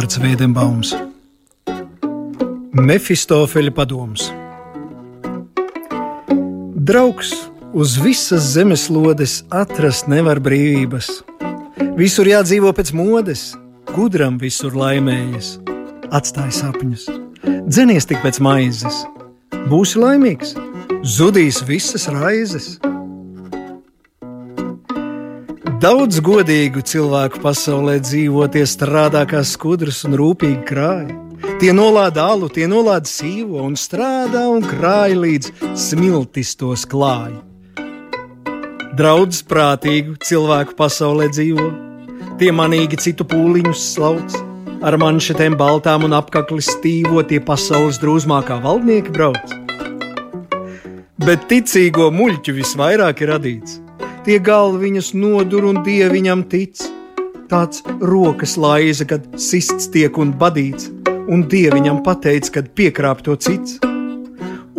Eduards Veidenbaums, Mefistofeļa padoms. Draugs uz visas zemeslodes atrast nevar brīvības. Visur jādzīvo pēc modes, gudram visur laimējas, atstāj sapņus, dzenies tik pēc maizes. Būsi laimīgs, zudīs visas raizes. Daudz godīgu cilvēku pasaulē dzīvo, tie strādā kā skudras un rūpīgi krāja. Tie nolāda alu, tie nolāda sīvo un strādā un krāja līdz smiltis tos klāja. Daudz prātīgu cilvēku pasaulē dzīvo, tie manīgi citu pūliņus slauc, ar manšetēm baltām un apakli stīvo, tie pasaules drūzmākā valdnieki brauc. Bet ticīgo muļķu visvairāk ir radīts tie galviņas nodur un dieviņam tic. Tāds rokas laiza, kad sists tiek un badīts, un dieviņam pateic, kad piekrāp to cits.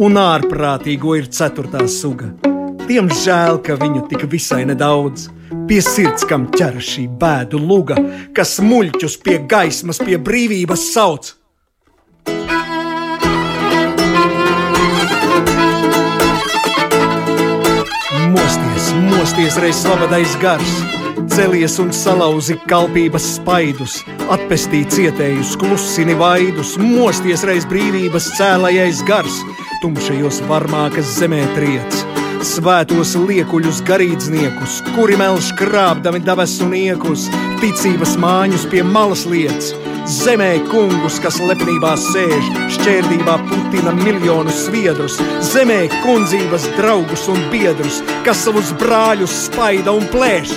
Un ārprātīgo ir ceturtā suga. Tiem žēl, ka viņu tik visai nedaudz. Pie sirds, kam ķer šī bēdu luga, kas muļķus pie gaismas, pie brīvības sauc. Mosties, reiz savādais gars, celies un salauzi kalpības spaidus, atpestī cietējus, klusini vaidus, mosties reiz brīvības cēlājais gars, tumšajos varmākas zemē triec. Svētos liekuļus, garīdzniekus, kuri melž krāpdami debesu niekus, ticības māņus pie malas lietas, Zemē kungus, kas lepnībā sēž, šķērdībā putina miljonus sviedrus, zemē kundzības draugus un biedrus, kas savus brāļus spaida un plēš.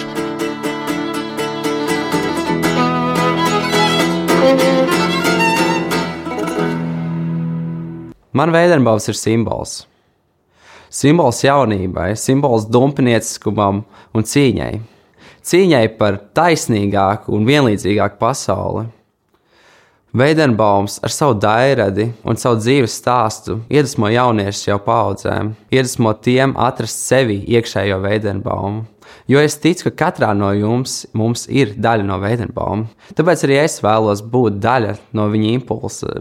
Man veidenbaums ir simbols. Simbols jaunībai, simbols dumpinieciskumam un cīņai. Cīņai par taisnīgāku un vienlīdzīgāku pasauli. Veidenbaums ar savu dairadi un savu dzīves stāstu iedvesmo jauniešus jau paudzēm, iedvesmo tiem atrast sevi iekšējo veidenbaumu. Jo es ticu, ka katrā no jums ir daļa no veidenbauma. Tāpēc arī es vēlos būt daļa no viņa impulsa.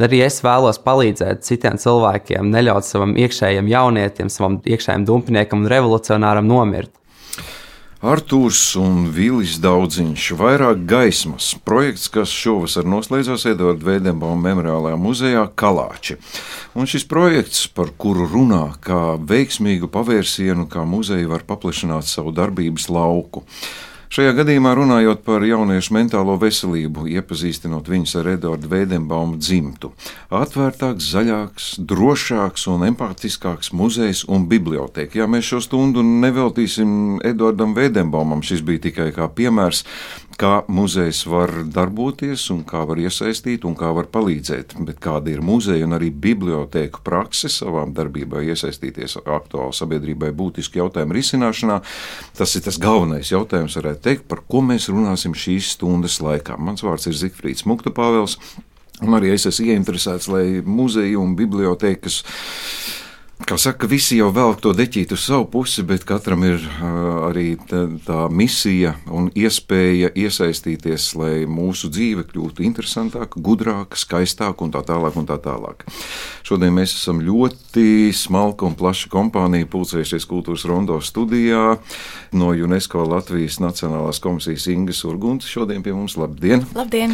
Arī es vēlos palīdzēt citiem cilvēkiem, neļaut savam iekšējam jaunietim, savam iekšējam dumpiniekam un revolucionāram nomirt. Artūrs un Vilis Daudziņš, vairāk gaismas. Projekts, kas šovasar noslēdzās Edvards Veidenbauma memoriālajā muzejā Kalāči. Un šis projekts, par kuru runā kā veiksmīgu pavērsienu, kā muzeja var paplašināt savu darbības lauku. Šajā gadījumā runājot par jauniešu mentālo veselību, iepazīstinot viņus ar Edvardu Veidenbaumu dzimtu. Atvērtāks, zaļāks, drošāks un empātiskāks muzejs un biblioteka. Jā, mēs šo stundu neveltīsim Edvardam Veidenbaumam, šis bija tikai kā piemērs, kā muzejs var darboties, un kā var iesaistīt un kā var palīdzēt. Bet kāda ir muzeja un arī bibliotēku prakse savām darbībā iesaistīties aktuāli sabiedrībai būtisku jautājumu risināšanā, tas ir tas galvenais jautājums, varētu teikt, par ko mēs runāsim šīs stundas laikā. Mans vārds ir Zikfrīds Mukta Pāvels, un arī es esmu ieinteresēts, lai muzeja un bibliotēkas Kā saka, visi jau velk to deķītu uz savu pusi, bet katram ir uh, arī tā, tā misija un iespēja iesaistīties, lai mūsu dzīve kļūtu interesantāka, gudrāka, skaistāka un tā tālāk. Un tā tālāk. Šodien mēs esam ļoti smalka un plaša kompānija, pulcējušies kultūras rondo studijā no UNESCO Latvijas Nacionālās komisijas Ingas Urguntas. Šodien pie mums labdien! Labdien!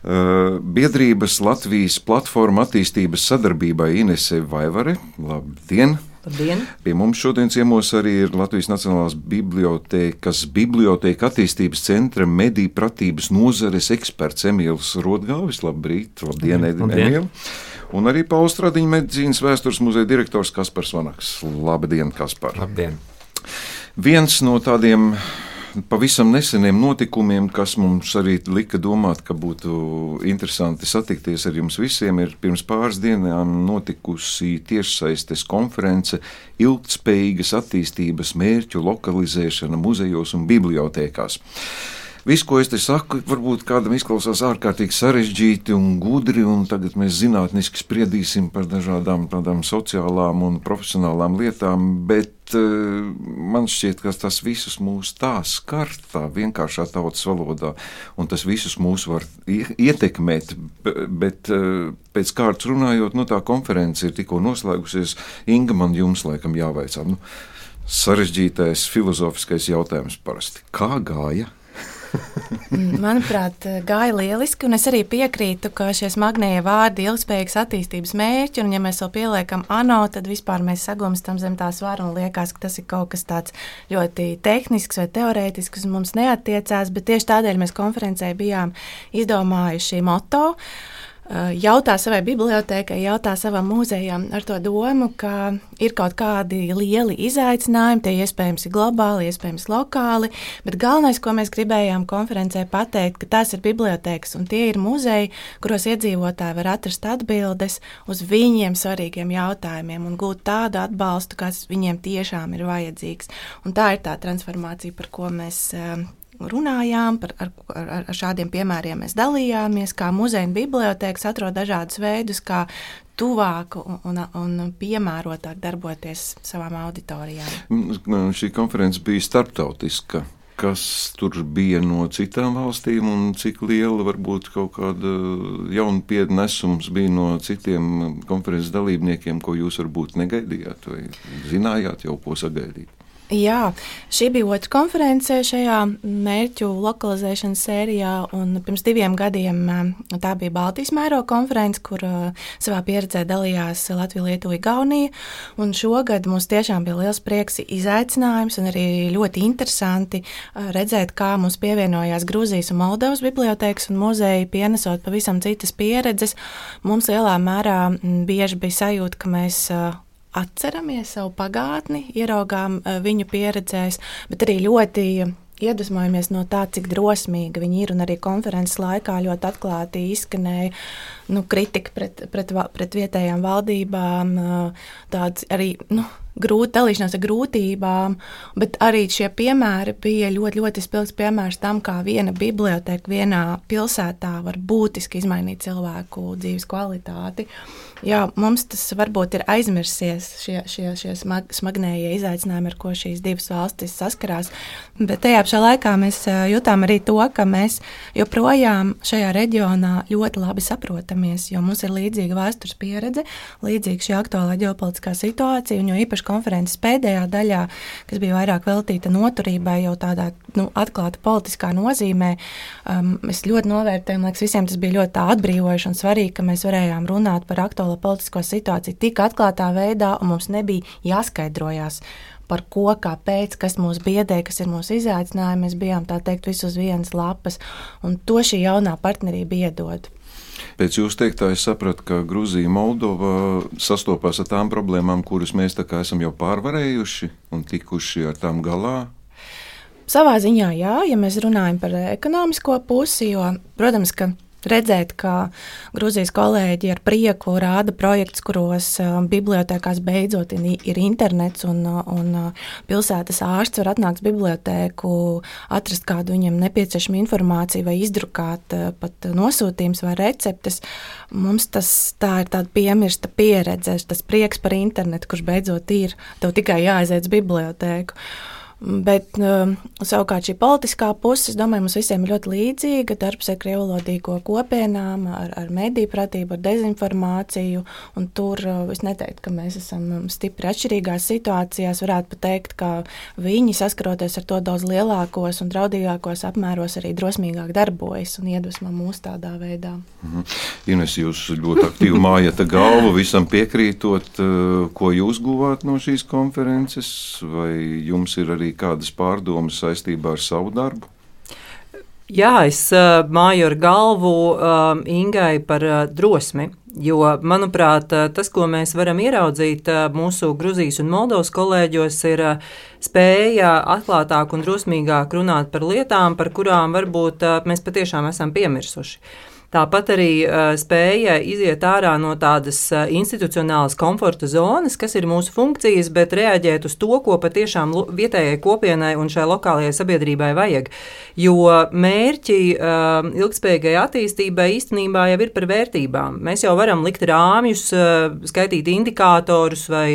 Eh, biedrības Latvijas platforma attīstības sadarbībai Inese Vaivare. Labdien! Labdien. Pie mums šodien ciemos arī ir Latvijas Nacionālās Bibliotēkas Bibliotēka attīstības centra mediju pratības nozares eksperts Emīls Rodgāvis. Labrīt! Labdien, Emīl! Un arī Paustradiņa medicīnas vēstures muzeja direktors Kaspars Vanaks. Labdien, Kaspar! Labdien! Viens no tādiem pavisam neseniem notikumiem, kas mums arī lika domāt, ka būtu interesanti satikties ar jums visiem, ir pirms pāris dienām notikusi tiešsaistes konference Ilgtspējīgas attīstības mērķu lokalizēšana muzejos un bibliotekās. Viss, ko es te saku, varbūt kādam izklausās ārkārtīgi sarežģīti un gudri, un tagad mēs zinātniski spriedīsim par dažādām tādām sociālām un profesionālām lietām, bet uh, man šķiet, ka tas visus mūs tā skar tā vienkāršā tautas valodā, un tas visus mūs var ietekmēt, bet uh, pēc kārtas runājot, nu tā konference ir tikko noslēgusies. Inga, man jums laikam jāvaicā. Nu, sarežģītais filozofiskais jautājums parasti. Kā gāja? Manuprāt, gāja lieliski, un es arī piekrītu, ka šie smagnējie vārdi ir ilgspējīgas attīstības mērķi, un ja mēs vēl pieliekam ANO, tad vispār mēs sagumstam zem tā svara un liekas, ka tas ir kaut kas tāds ļoti tehnisks vai teorētisks, un mums neatiecās, bet tieši tādēļ mēs konferencē bijām izdomājuši moto. Uh, Eh, jautā savai bibliotekai, jautā savam muzejam ar to domu, ka ir kaut kādi lieli izaicinājumi, tie iespējams ir globāli, iespējams lokāli, bet galvenais, ko mēs gribējām konferencē pateikt, ka tās ir bibliotekas un tie ir muzeji, kuros iedzīvotāji var atrast atbildes uz viņiem svarīgiem jautājumiem un gūt tādu atbalstu, kas viņiem tiešām ir vajadzīgs. Un tā ir tā transformācija, par ko mēs eh, runājām, par, ar, ar, ar šādiem piemēriem mēs dalījāmies, kā muzeja un bibliotēkas atrod dažādus veidus, kā tuvāk un, un, piemērotāk darboties savām auditorijām. Mm, šī konference bija starptautiska. Kas tur bija no citām valstīm, un cik liela varbūt kaut kāda jauna pienesums bija no citiem konferences dalībniekiem, ko jūs varbūt negaidījāt vai zinājāt jau, ko sagaidīt? Jā, šī bija otra konference šajā mērķu lokalizēšanas sērijā. Pirms diviem gadiem eh, tā bija Baltijas mēroga konference, kur eh, savā pieredzē dalījās Latvija, Lietuva, Igaunija. Un šogad mums tiešām bija liels prieks, izaicinājums un arī ļoti interesanti eh, redzēt, kā mums pievienojās Grūzijas un Moldovas bibliotēkas un muzeji, pienesot pavisam citas pieredzes. Mums lielā mērā bieži bija sajūta, ka mēs atceramies savu pagātni, ieraugām eh, viņu pieredzēs, bet arī ļoti iedvesmojamies no tā, cik drosmīgi viņi ir. Arī konferences laikā ļoti atklāti izskanēja nu, kritika pret, pret, pret vietējām valdībām, eh, tāds arī. Nu, grūti, dalīšanās ar grūtībām, bet arī šie piemēri bija ļoti, ļoti spilgts piemērs tam, kā viena biblioteka vienā pilsētā var būtiski izmainīt cilvēku dzīves kvalitāti. Jā, mums tas varbūt ir aizmirsies, šie, šie, šie smag, smagnējie izaicinājumi, ar ko šīs divas valstis saskarās. Bet tajā pašā laikā mēs jutām arī to, ka mēs joprojām šajā reģionā ļoti labi saprotamies, jo mums ir līdzīga vēstures pieredze, līdzīga šī aktuālā ģeopolitiskā situācija, un jo īpaši konferences pēdējā daļā, kas bija vairāk veltīta noturībai, jau tādā nu, atklāta politiskā nozīmē, um, mēs ļoti novērtējam, liekas, visiem tas bija ļoti atbrīvojoši un svarīgi, ka mēs varējām runāt par aktuālu aktuālo politisko situāciju tik atklātā veidā, un mums nebija jāskaidrojas par ko, kāpēc, kas mūs biedē, kas ir mūsu izaicinājumi. Mēs bijām tā teikt, visu uz vienas lapas, un to šī jaunā partnerība iedod. Pēc jūsu teiktā, es sapratu, ka Grūzija un Moldova sastopās ar tām problēmām, kuras mēs esam jau pārvarējuši un tikuši ar tām galā. Savā ziņā, jā, ja mēs runājam par ekonomisko pusi, jo, protams, ka redzēt, ka Grūzijas kolēģi ar prieku rāda projektus, kuros uh, bibliotekās beidzot ir internets un, uh, un uh, pilsētas ārsts var atnākt uz bibliotēku, atrast kādu viņam nepieciešamu informāciju vai izdrukāt pat nosūtījums vai receptes. Mums tas tā ir tāda piemirsta pieredze, tas prieks par internetu, kurš beidzot ir, tev tikai jāaiziet uz bibliotēku. Bet um, savukārt šī politiskā puse, es domāju, mums visiem ir ļoti līdzīga. Darbs ar krievlodīgo kopienām, ar, ar mediju pratību, ar dezinformāciju. Tur uh, es neteiktu, ka mēs esam um, stipri atšķirīgās situācijās. Varētu pat teikt, ka viņi saskaroties ar to daudz lielākos un draudīgākos apmēros arī drosmīgāk darbojas un iedvesmo mūs tādā veidā. Mhm. Ines, jūs ļoti aktīvi mājat galvu visam piekrītot, uh, ko jūs guvāt no šīs konferences, vai jums ir arī arī kādas pārdomas saistībā ar savu darbu? Jā, es uh, māju ar galvu uh, Ingai par uh, drosmi. Jo, manuprāt, tas, ko mēs varam ieraudzīt mūsu Grūzijas un Moldovas kolēģos, ir spēja atklātāk un drosmīgāk runāt par lietām, par kurām varbūt mēs patiešām esam piemirsuši. Tāpat arī uh, spēja iziet ārā no tādas uh, institucionālas komforta zonas, kas ir mūsu funkcijas, bet reaģēt uz to, ko patiešām vietējai kopienai un šai lokālajai sabiedrībai vajag. Jo mērķi uh, ilgspējīgai attīstībai īstenībā jau ir par vērtībām. Mēs jau varam likt rāmjus, skaitīt indikātorus vai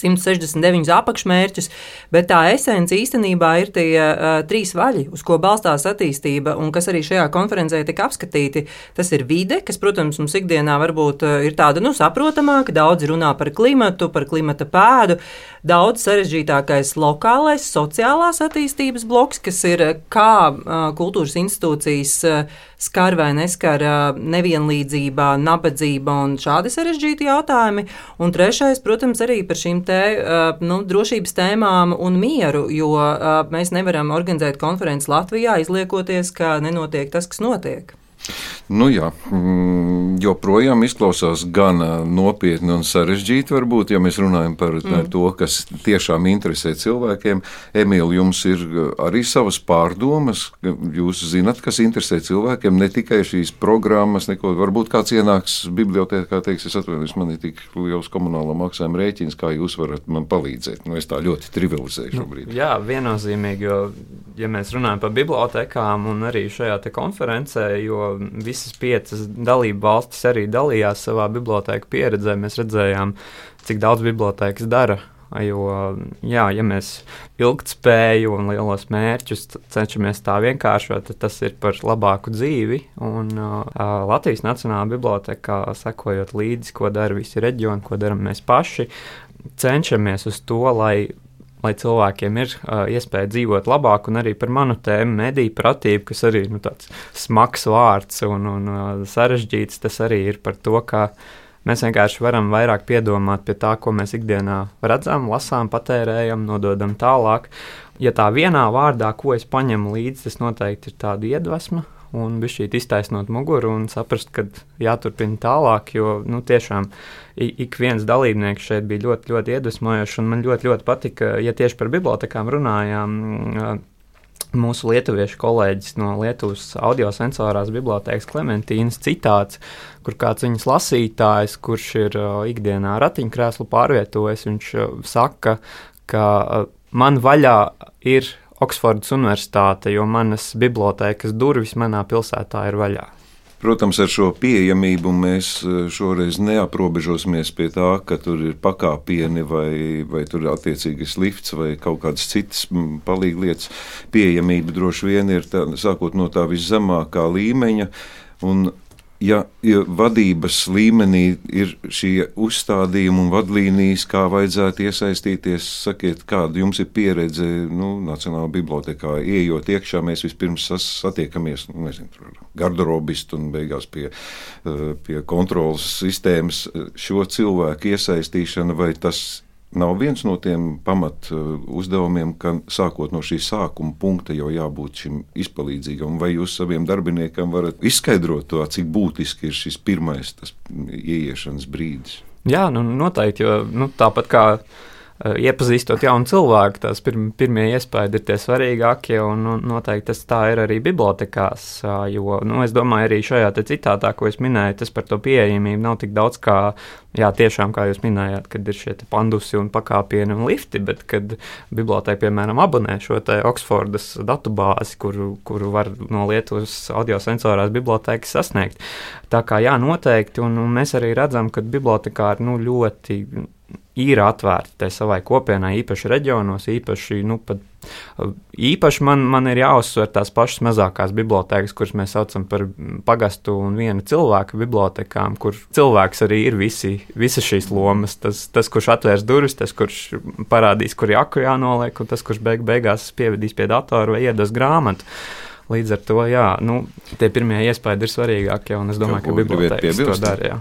169 apakšmērķus, bet tā esence īstenībā ir tie uh, trīs vaļi, uz ko balstās attīstība, un kas arī šajā konferencē tika apskatīti. Tas ir vide, kas, protams, mums ikdienā varbūt ir tāda nu, saprotamāka. Daudz runā par klimatu, par klimata pēdu. Daudz sarežģītākais lokālais, sociālās attīstības bloks, kas ir kā uh, kultūras institūcijas. Uh, skar vai neskar nevienlīdzība, nabadzība un šādi sarežģīti jautājumi. Un trešais, protams, arī par šīm te, nu, drošības tēmām un mieru, jo mēs nevaram organizēt konferences Latvijā, izliekoties, ka nenotiek tas, kas notiek. Nu, jā, mm, joprojām izklausās gan nopietni un sarežģīti, varbūt, ja mēs runājam par mm. to, kas tiešām interesē cilvēkiem. Emīlija, jums ir arī savas pārdomas. Jūs zinat, kas interesē cilvēkiem, ne tikai šīs programmas, neko. Varbūt kāds ienāks bibliotekā, teiks, es atvainojos, man ir tik liels komunāla maksājuma rēķins, kā jūs varat man palīdzēt. Nu, es tā ļoti trivializēju nu, šobrīd. Nu, jā, viennozīmīgi, jo, ja mēs runājam par bibliotekām un arī šajā konferencē, jo visas piecas dalību valstis arī dalījās savā bibliotēku pieredzē. Mēs redzējām, cik daudz bibliotekas dara. Jo, jā, ja mēs ilgspēju un lielos mērķus cenšamies tā vienkāršot, tad tas ir par labāku dzīvi. Un, uh, Latvijas Nacionālajā bibliotekā, sekojot līdzi, ko dara visi reģioni, ko darām mēs paši, cenšamies uz to, lai lai cilvēkiem ir uh, iespēja dzīvot labāk, un arī par manu tēmu mediju pratību, kas arī nu, tāds smags vārds un, un uh, sarežģīts, tas arī ir par to, ka mēs vienkārši varam vairāk piedomāt pie tā, ko mēs ikdienā redzam, lasām, patērējam, nododam tālāk. Ja tā vienā vārdā, ko es paņemu līdzi, tas noteikti ir tāda iedvesma, un bija šī iztaisnot muguru un saprast, ka jāturpina tālāk, jo nu, tiešām ik viens dalībnieks šeit bija ļoti, ļoti iedvesmojošs, un man ļoti, ļoti patika, ja tieši par bibliotekām runājām. Mūsu lietuviešu kolēģis no Lietuvas audiosensorās bibliotekas Klementīnas citāts, kur kāds viņas lasītājs, kurš ir ikdienā ratiņkrēslu pārvietojis, viņš saka, ka man vaļā ir Oksfordas Universitāte, jo manas bibliotekas durvis manā pilsētā ir vaļā. Protams, ar šo pieejamību mēs eh, šoreiz neaprobežosimies pie tā, ka tur ir pakāpieni vai, vai tur ir attiecīgais lifts vai kaut kādas citas palīglietas. Pieejamība droši vien ir tā, sākot no tā viszemākā līmeņa. Un ja, ja vadības līmenī ir šie uzstādījumi un vadlīnijas, kā vajadzētu iesaistīties, sakiet, kāda jums ir pieredze nu, Nacionālajā bibliotekā, ieejot iekšā, mēs vispirms satiekamies nu, nezinu, ar garderobistu un beigās pie, eh, pie kontrolas sistēmas. Šo cilvēku iesaistīšana vai tas nav viens no tiem pamat uh, uzdevumiem, ka sākot no šī sākuma punkta jau jābūt šim izpalīdzīgam. Vai jūs saviem darbiniekiem varat izskaidrot to, cik būtiski ir šis pirmais ieiešanas brīdis? Jā, nu, noteikti, jo nu, tāpat kā Eh, iepazīstot jaunu cilvēku, tās pirm, pirmie iespējas ir tie svarīgākie, un nu, noteikti tas tā ir arī bibliotekās. Jo, nu, es domāju, arī šajā citātā, ko es minēju, tas par to pieejamību nav tik daudz kā, jā, tiešām, kā jūs minējāt, kad ir šie pandusi un pakāpieni un lifti, bet kad biblioteka, piemēram, abonē šo te Oksfordas datubāzi, kuru, kuru var no Lietuvas audiosensorās bibliotekas sasniegt. Tā kā jā, noteikti, un, un mēs arī redzam, ka bibliotekāri nu, ļoti ir atvērti savai kopienai, īpaši reģionos, īpaši, nu, pat, īpaši man, man ir jāuzsver tās pašas mazākās bibliotekas, kuras mēs saucam par pagastu un viena cilvēka bibliotekām, kur cilvēks arī ir visi, visas šīs lomas. Tas, tas, kurš atvērs durvis, tas, kurš parādīs, kur jaku jānoliek, un tas, kurš beig, beigās pievedīs pie datora vai iedos grāmatu. Līdz ar to, jā, nu, tie pirmie iespējas ir svarīgākie, un es domāju, ka bibliotēkas to dara. Jā.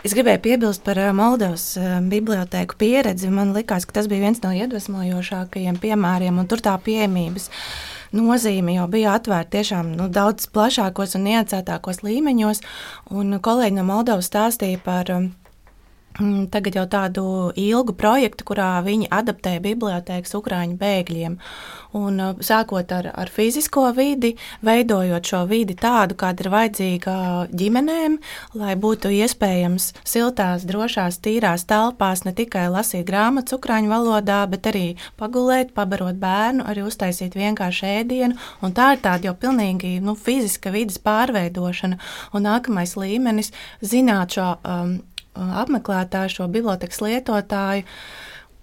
Es gribēju piebilst par Moldovas bibliotēku pieredzi. Man liekas, ka tas bija viens no iedvesmojošākajiem piemēriem, un tur tā pieejamības nozīme jau bija atvērta tiešām nu, daudz plašākos un niansētākos līmeņos. Un kolēģi no Moldovas stāstīja par mm, tagad jau tādu ilgu projektu, kurā viņi adaptē bibliotēkas Ukrāņu bēgļiem. Un, uh, sākot ar, ar fizisko vidi, veidojot šo vidi tādu, kāda ir vajadzīga ģimenēm, lai būtu iespējams siltās, drošās, tīrās telpās ne tikai lasīt grāmatas ukrāņu valodā, bet arī pagulēt, pabarot bērnu, arī uztaisīt vienkāršu ēdienu. Un tā ir tāda jau pilnīgi nu, fiziska vidas pārveidošana. Un nākamais līmenis - zināt šo um, apmeklētāju, šo bibliotekas lietotāju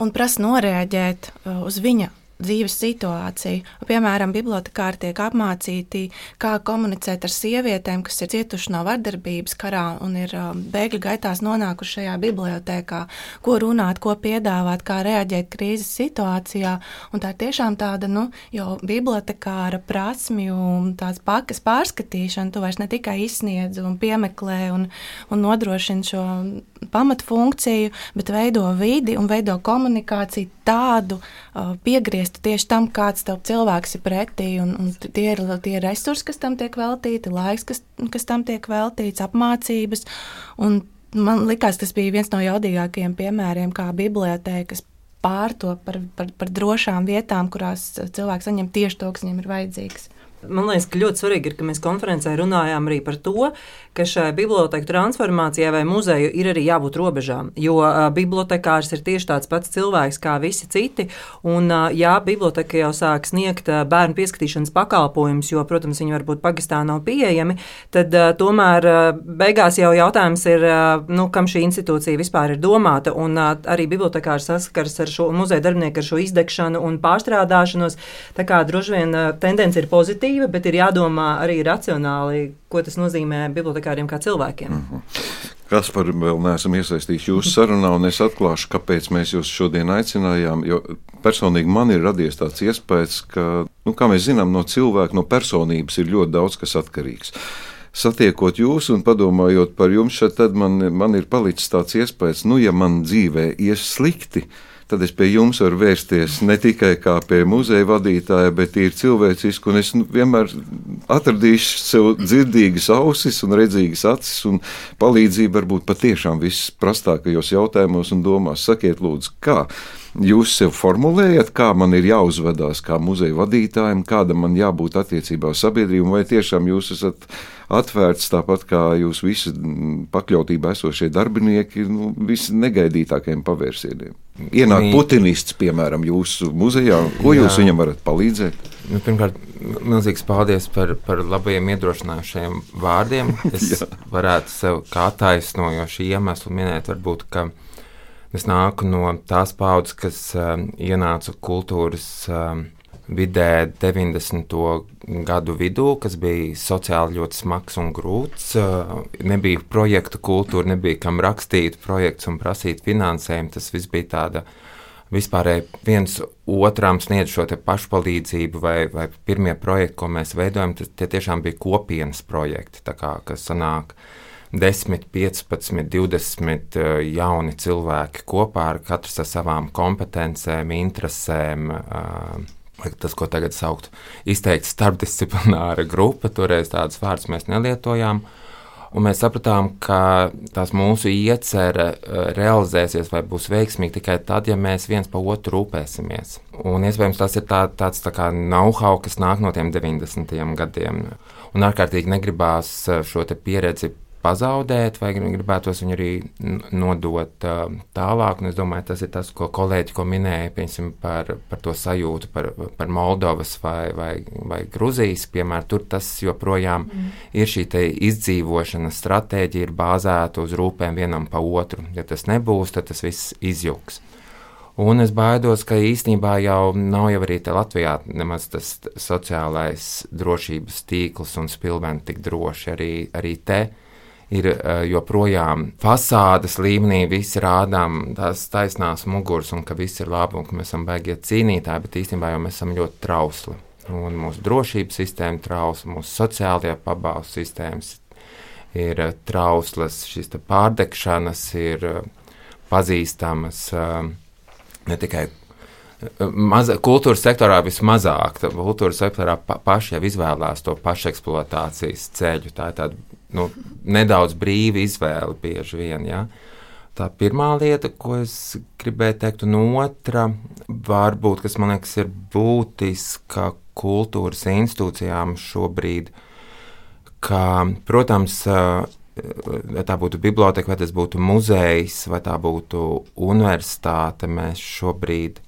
un prasa noreaģēt uh, uz viņa dzīves situāciju. Piemēram, bibliotekāri tiek apmācīti, kā komunicēt ar sievietēm, kas ir cietušas no vardarbības karā un ir um, bēgļu gaitās nonākuši šajā bibliotekā, ko runāt, ko piedāvāt, kā reaģēt krīzes situācijā. Un tā ir tiešām tāda nu, jau bibliotekāra prasmju un tāds pakas pārskatīšana. Tu vairs ne tikai izsniedz un piemeklē un, un nodrošina šo pamatfunkciju, bet veido vidi un veido komunikāciju tādu uh, piegrieztu tieši tam, kāds tev cilvēks ir pretī. Un, un tie ir tie resursi, kas tam tiek veltīti, laiks, kas, kas tam tiek veltīts, apmācības. Un man liekas, tas bija viens no jaudīgākajiem piemēriem, kā bibliotēkas pārto par, par, par drošām vietām, kurās cilvēks saņem tieši to, kas viņam ir vajadzīgs. Man liekas, ka ļoti svarīgi ir, ka mēs konferencē runājām arī par to, ka šai bibliotēku transformācijai vai muzeju ir arī jābūt robežām. Jo bibliotekārs ir tieši tāds pats cilvēks kā visi citi. Un, jā, biblioteka jau sāk sniegt bērnu pieskatīšanas pakalpojumus, jo, protams, viņi varbūt Pakistānā nav pieejami. Tad tomēr beigās jau jautājums ir, nu, kam šī institūcija vispār ir domāta. Un arī bibliotekārs saskars ar šo muzeja darbinieku, ar šo izdegšanu un pārstrādāšanos. Tā kā droši vien tendence ir pozitīva pozitīva, bet ir jādomā arī racionāli, ko tas nozīmē bibliotekāriem kā cilvēkiem. Mm -hmm. Kas par vēl neesam iesaistījuši jūsu sarunā, un es atklāšu, kāpēc mēs jūs šodien aicinājām. Jo personīgi man ir radies tāds iespējas, ka, nu, kā mēs zinām, no cilvēka, no personības ir ļoti daudz kas atkarīgs satiekot jūs un padomājot par jums, tad man, man ir palicis tāds iespējas, nu, ja man dzīvē ies slikti, tad es pie jums varu vērsties ne tikai kā pie muzeja vadītāja, bet ir cilvēciski, un es nu, vienmēr atradīšu sev dzirdīgas ausis un redzīgas acis, un palīdzību varbūt patiešām visprastākajos jautājumos un domās. Sakiet, lūdzu, kā jūs sev formulējat, kā man ir jāuzvedās kā muzeja vadītājam, kāda man jābūt attiecībā uz sabiedrību, vai tiešām jūs esat atvērts tāpat kā jūs visi pakļautībā esošie darbinieki, nu, visnegaidītākajiem pavērsieniem. Ienāk putinists, piemēram, jūsu muzejā. Ko Jā. jūs viņam varat palīdzēt? Nu, pirmkārt, milzīgs paldies par, par labajiem iedrošinājušiem vārdiem. Es varētu sev kā attaisnojošu iemeslu minēt, varbūt, ka es nāku no tās paudzes, kas uh, ienāca kultūras uh, vidē 90. gadu vidū, kas bija sociāli ļoti smags un grūts. Nebija projektu kultūra, nebija kam rakstīt projekts un prasīt finansējumu. Tas viss bija tāda vispārēji viens otram sniedz šo pašpalīdzību, vai, vai pirmie projekti, ko mēs veidojam, tie tiešām bija kopienas projekti, kā, kas sanāk. 10, 15, 20 jauni cilvēki kopā ar katru ar savām kompetencēm, interesēm, uh, tas, ko tagad saukt izteikti starpdisciplināra grupa, toreiz tādas vārdas mēs nelietojām. Un mēs sapratām, ka tās mūsu iecerē eh, realizēsies vai būs veiksmīgi tikai tad, ja mēs viens par otru rūpēsimies. Un iespējams tas ir tā, tāds tā kā know-how, kas nāk no tiem 90. gadiem. Un ārkārtīgi negribās eh, šo pieredzi pazaudēt, vai gribētos viņu arī nodot uh, tālāk. Un es domāju, tas ir tas, ko kolēģi ko minēja piemēram, par, par to sajūtu par, par Moldovas vai, vai, vai Gruzijas piemēru. Tur tas joprojām mm. ir šī izdzīvošanas stratēģija, ir bāzēta uz rūpēm vienam pa otru. Ja tas nebūs, tad tas viss izjūgs. Un es baidos, ka īstenībā jau nav jau arī Latvijā nemaz tas sociālais drošības tīkls un spilveni tik droši arī, arī te ir joprojām fasādes līmenī, visi rādām tās taisnās muguras un ka viss ir labi un ka mēs esam beigie cīnītāji, bet īstenībā jau mēs esam ļoti trausli. Un mūsu drošības sistēma trausla, mūsu sociālajā pabalstu sistēmas ir trauslas, šīs pārdegšanas ir pazīstamas ne tikai Maza, kultūras sektorā vismazāk. Kultūras sektorā pa, paši jau izvēlās to pašeksploatācijas ceļu. Tā ir tāda nu, nedaudz brīva izvēle bieži vien. Ja? tā pirmā lieta, ko es gribēju teikt, un otra, varbūt, kas man liekas, ir būtiska kultūras institūcijām šobrīd, ka, protams, vai tā būtu biblioteka, vai tas būtu muzejs, vai tā būtu universitāte, mēs šobrīd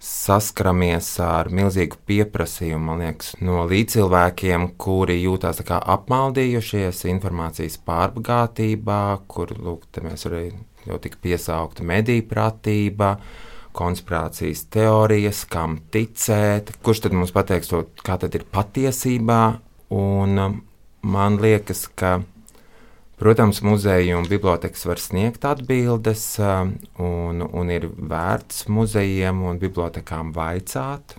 saskaramies ar milzīgu pieprasījumu liekas, no līdzcilvēkiem, kuri jūtas apmaldījušies informācijas pārbagātībā, kur lūk, mēs arī jau tik piesaukta mediju pratība. Konspirācijas teorijas, kam ticēt, kurš tad mums pateiks to, kā tad ir patiesībā. Un man liekas, ka Protams, muzeji un bibliotekas var sniegt atbildes, un, un ir vērts muzejiem un bibliotekām vaicāt.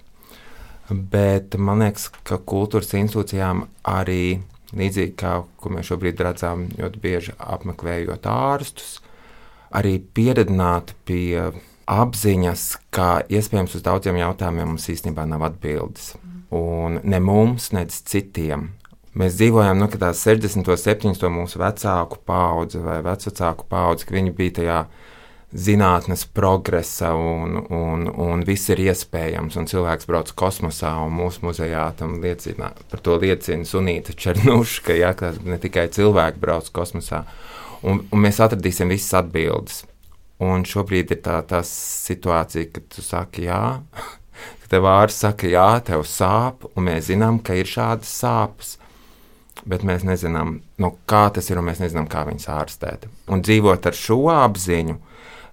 Bet man liekas, ka kultūras institūcijām arī līdzīgi kā mēs šobrīd redzam, ļoti bieži apmeklējot ārstus, arī pieredzināt pie apziņas, ka iespējams uz daudziem jautājumiem mums īstenībā nav atbildes. Un ne mums, ne citiem. Mēs dzīvojām nu, 60, 70 mūsu vecāku paudzi vai vecāku paudzi, ka viņi bija tajā zinātnes progresa un, un, un viss ir iespējams. Un cilvēks brauc kosmosā, un mūsu muzejā liecina, par to liecina Sunīta Černuška, ja, ka ne tikai cilvēki brauc kosmosā. Un, un mēs atradīsim visas atbildes. Un šobrīd ir tā, tā situācija, ka tu saki jā, ka tev ārsts saka jā, tev sāp, un mēs zinām, ka ir šādas sāpes bet mēs nezinām, no kā tas ir, un mēs nezinām, kā viņus ārstēt. Un dzīvot ar šo apziņu,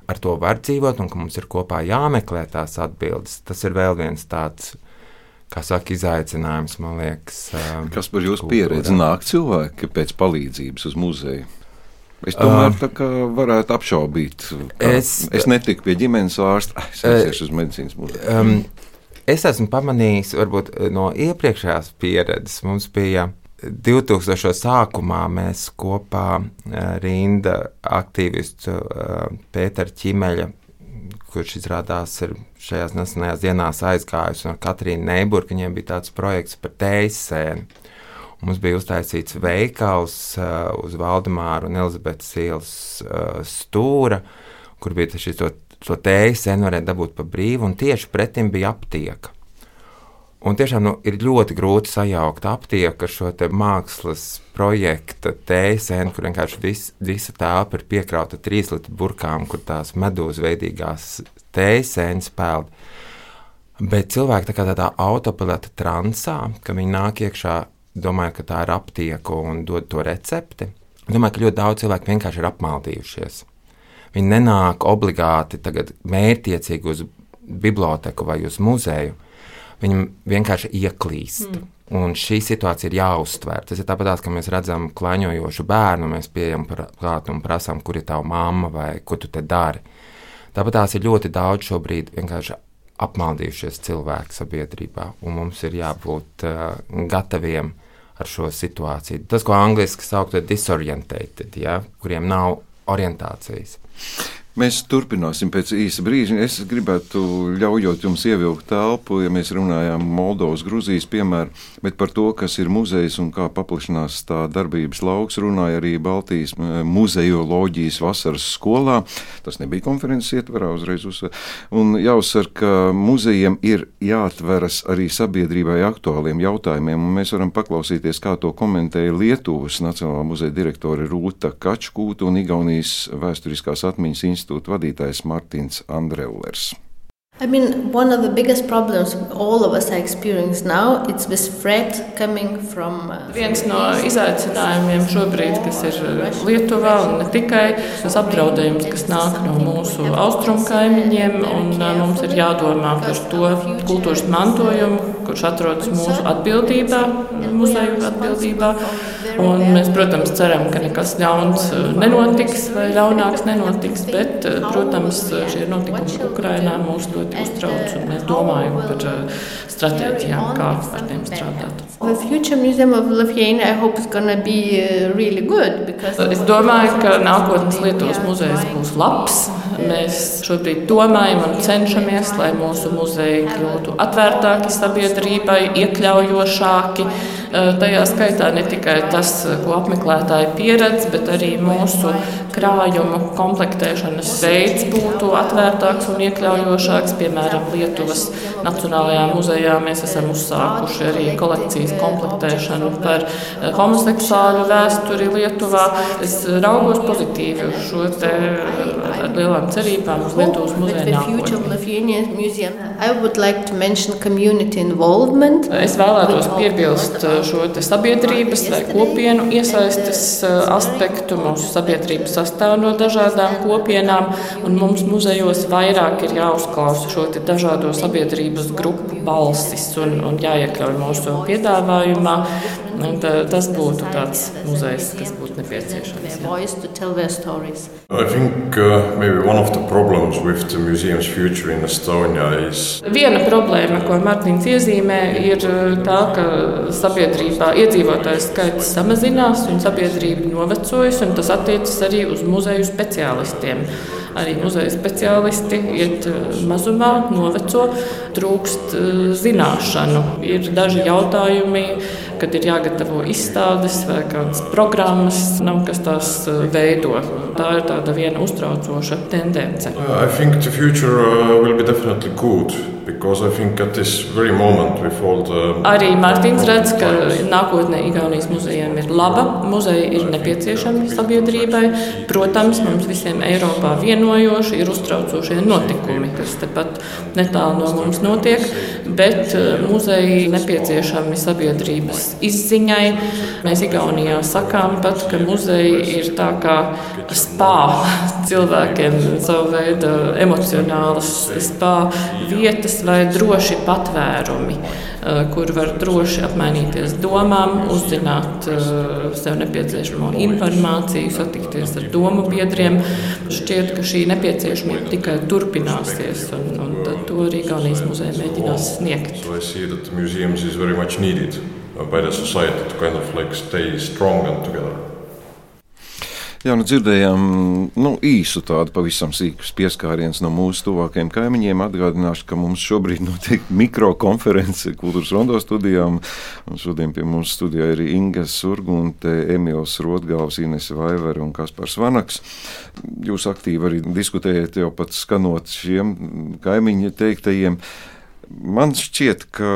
ar to var dzīvot, un ka mums ir kopā jāmeklē tās atbildes. Tas ir vēl viens tāds. Kā saka, izaicinājums, man liekas. Kas par jūsu pieredzi nāk cilvēki pēc palīdzības uz muzeju? Es tomēr tā kā varētu apšaubīt. Es, es netiku pie ģimenes ārsta, es aiziešu uz medicīnas muzeju. Um, es esmu pamanījis, varbūt no iepriekšējās pieredzes, mums bija 2000. sākumā mēs kopā ar Rinda aktīvistu Pēteru Čimeļa, kurš izrādās ir šajās nesenajās dienās aizgājis, un Katrīna Neiburga, viņiem bija tāds projekts par tējas sēni. Mums bija uztaisīts veikals uh, uz Valdemāra un Elizabetes ielas stūra, kur bija šis to, to tējas sēni varēja dabūt pa brīvu, un tieši pretim bija aptieka. Un tiešām nu, ir ļoti grūti sajaukt aptieku ar šo mākslas projektu tēsēnu, kur vienkārši vis, visa telpa ir piekrauta trīs litru burkām, kur tās medūzas veidīgās tēsēnas peld. Bet cilvēki tā kā tādā autopilota transā, ka viņi nāk iekšā, domāju, ka tā ir aptieka un dod to recepti. Domāju, ka ļoti daudz cilvēku vienkārši ir apmaldījušies. Viņi nenāk obligāti tagad mērķiecīgi uz biblioteku vai uz muzeju viņam vienkārši ieklīst. Mm. Un šī situācija ir jāuztver. Tas ir tāpat, kā mēs redzam klaņojošu bērnu, mēs pieejam klāt un prasām, kur ir tava mamma vai ko tu te dari. Tāpat tās ir ļoti daudz šobrīd vienkārši apmaldījušies cilvēki sabiedrībā, un mums ir jābūt uh, gataviem ar šo situāciju. Tas, ko angļuiski sauc par disorientētiem, ja, kuriem nav orientācijas. Mēs turpināsim pēc īsa brīža. Es gribētu ļaujot jums ievilkt telpu, ja mēs runājām Moldovas, Gruzijas piemēru, bet par to, kas ir muzejs un kā paplašinās tā darbības lauks, runāja arī Baltijas muzejoloģijas vasaras skolā. Tas nebija konferences ietverā uzreiz uzsver. Un jāuzsver, ka muzejiem ir jāatveras arī sabiedrībai aktuāliem jautājumiem, un mēs varam paklausīties, kā to komentēja Lietuvas Nacionālā muzeja direktore Rūta Kačkūta un Igaunijas vēsturiskās atmiņas institūta institūta vadītājs Mārtiņš Andreulers. I mean, one of the biggest problems all of us are experiencing now is this threat coming from. Uh, Viens no izaicinājumiem šobrīd, kas ir uh, Lietuvā un ne tikai, tas apdraudējums, kas nāk no mūsu austrumu kaimiņiem, un uh, mums ir jādomā par to kultūras mantojumu, kurš atrodas mūsu atbildībā, muzeju atbildībā. Un mēs, protams, ceram, ka nekas ļauns nenotiks vai ļaunāks nenotiks, bet, protams, šie notikumi Ukrainā mūs ļoti uztrauc un mēs domājam par stratēģijām, kā ar tiem strādāt. Really good, because... Es domāju, ka nākotnes Lietuvas muzejs būs labs. Mēs šobrīd domājam un cenšamies, lai mūsu muzeji kļūtu atvērtāki sabiedrībai, iekļaujošāki. Tajā skaitā ne tikai tas, ko apmeklētāji pieredz, bet arī mūsu krājumu komplektēšanas veids būtu atvērtāks un iekļaujošāks. Piemēram, Lietuvas Nacionālajā muzejā mēs esam uzsākuši arī kolekcijas komplektēšanu par homoseksuāļu vēsturi Lietuvā. Es raugos pozitīvi uz šo te lielām cerībām uz Lietuvas muzeja nākotni. Es vēlētos piebilst šo sabiedrības vai kopienu iesaistes eh, aspektu. Mūsu sabiedrība sastāv no dažādām kopienām, un mums muzejos vairāk ir jāuzklausa šo dažādo sabiedrības grupu balsis un, un jāiekļauj mūsu piedāvājumā. Un tā, tas būtu tāds muzejs, kas būtu nepieciešams. I think uh, maybe one Viena problēma, ko Mārtiņš iezīmē, ir uh, tā, ka sabiedrībā iedzīvotāju skaits samazinās un sabiedrība novecojas, un tas attiecas arī uz muzeju speciālistiem. Arī muzeja speciālisti iet uh, mazumā, noveco, trūkst uh, zināšanu. Ir daži jautājumi kad ir jāgatavo izstādes vai kādas programmas, nav kas tās eh, veido. Tā ir tāda viena uztraucoša tendence. Uh, I think the future uh, will be definitely good. Arī Mārtiņš redz, ka nākotnē Igaunijas muzejiem ir laba. Muzeja ir nepieciešama sabiedrībai. Protams, mums visiem Eiropā vienojoši ir uztraucošie notikumi, kas tepat netālu no mums notiek, bet uh, muzeji nepieciešami sabiedrības izziņai. Mēs Igaunijā sakām pat, ka muzeji ir tā kā spā cilvēkiem, savu veidu emocionālas spā vietas vai droši patvērumi, eh, kur var droši apmainīties domām, uzzināt eh, sev nepieciešamo informāciju, satikties ar domu biedriem. Šķiet, ka šī nepieciešamība tikai turpināsies, un, un to arī Gaunijas muzeja mēģinās sniegt. By the society to kind of like stay strong and together. Jā, nu dzirdējām nu, īsu tādu pavisam sīku pieskārienu no mūsu tuvākajiem kaimiņiem. Atgādināšu, ka mums šobrīd notiek mikrokonference kultūras rondo studijām. Šodien pie mums studijā ir Inga Surgunte, Emīls Rotgāvs, Ines Vaivere un Kaspars Vanaks. Jūs aktīvi arī diskutējat jau pat skanot šiem kaimiņu teiktajiem. Man šķiet, ka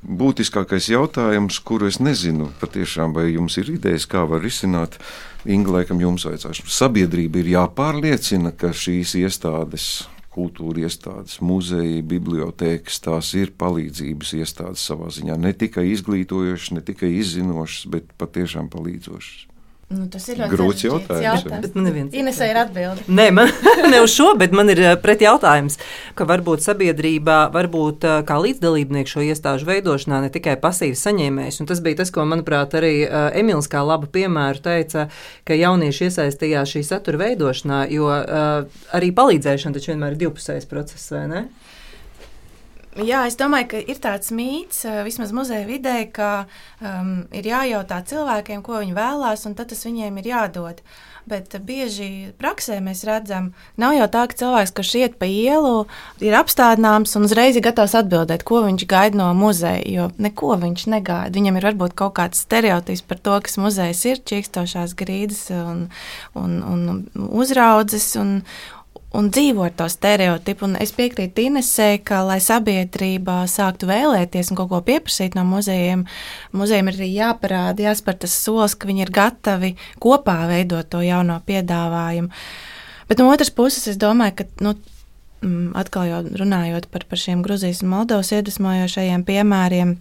būtiskākais jautājums, kuru es nezinu, patiešām, vai jums ir idejas, kā var risināt, Inga, laikam jums vajadzēs. Sabiedrība ir jāpārliecina, ka šīs iestādes, kultūra iestādes, muzeji, bibliotēkas, tās ir palīdzības iestādes savā ziņā. Ne tikai izglītojošas, ne tikai izzinošas, bet patiešām palīdzošas. Nu, tas ir ļoti grūts jautājums. jautājums. Bet man neviens. Inesai ir atbilde. Nē, man ne uz šo, bet man ir eh, pretjautājums, ka varbūt sabiedrībā, varbūt eh, kā līdzdalībnieks šo iestāžu veidošanā ne tikai pasīvs saņēmējs, un tas bija tas, ko, manuprāt, arī eh, Emīls kā labu piemēru teica, ka jaunieši iesaistījās šī satura veidošanā, jo arī palīdzēšana taču vienmēr ir divpusējs process, vai ne? Jā, es domāju, ka ir tāds mīts, vismaz muzeja vidē, ka um, ir jājautā cilvēkiem, ko viņi vēlās, un tad tas viņiem ir jādod. Bet bieži praksē mēs redzam, nav jau tā, ka cilvēks, kurš iet pa ielu, ir apstādināms un uzreiz ir gatavs atbildēt, ko viņš gaida no muzeja. Jo neko viņš negaida. Viņam ir varbūt kaut kāds stereotips par to, kas muzejs ir, čīkstošās grīdas un, un, un uzraudzes. Un, un dzīvo ar to stereotipu. Un es piekrītu Inesē, ka, lai sabiedrība sāktu vēlēties un kaut ko pieprasīt no muzejiem, muzejiem ir arī jāparāda, jāspēr tas solis, ka viņi ir gatavi kopā veidot to jauno piedāvājumu. Bet no otras puses, es domāju, ka. Nu, mm, Atkal jau runājot par, par šiem Grūzijas un Moldovas iedvesmojošajiem piemēriem,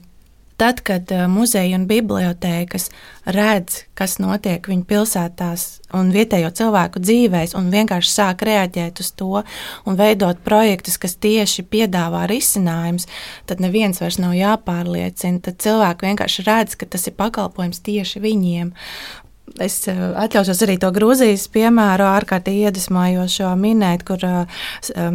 Tad, kad uh, muzeja un bibliotēkas redz, kas notiek viņu pilsētās un vietējo cilvēku dzīvēs, un vienkārši sāk reaģēt uz to un veidot projektus, kas tieši piedāvā risinājumus, tad neviens vairs nav jāpārliecina. Tad cilvēki vienkārši redz, ka tas ir pakalpojums tieši viņiem. Es atļaušos arī to Grūzijas piemēru ārkārtīgi iedvesmojošo minēt, kur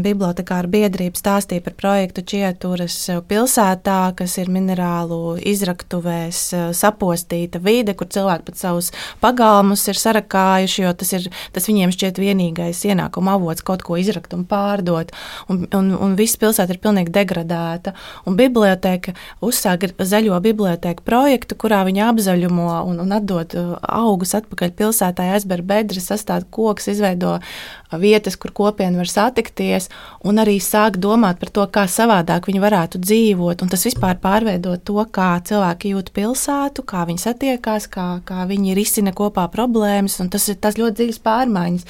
bibliotekāra biedrība stāstīja par projektu Čieturas pilsētā, kas ir minerālu izraktuvēs sapostīta vide, kur cilvēki pat savus pagalmus ir sarakājuši, jo tas, ir, tas viņiem šķiet vienīgais ienākuma avots kaut ko izrakt un pārdot. Un, un, un viss pilsēta ir pilnīgi degradēta. Un biblioteka uzsāka zaļo biblioteku projektu, kurā viņi apzaļumo un, un atdod augus atpakaļ pilsētā, aizber bedres, sastāv koks, izveido vietas, kur kopiena var satikties, un arī sāk domāt par to, kā savādāk viņi varētu dzīvot. Un tas vispār pārveido to, kā cilvēki jūt pilsētu, kā viņi satiekās, kā, kā viņi risina kopā problēmas, un tas ir tas ļoti dziļas pārmaiņas.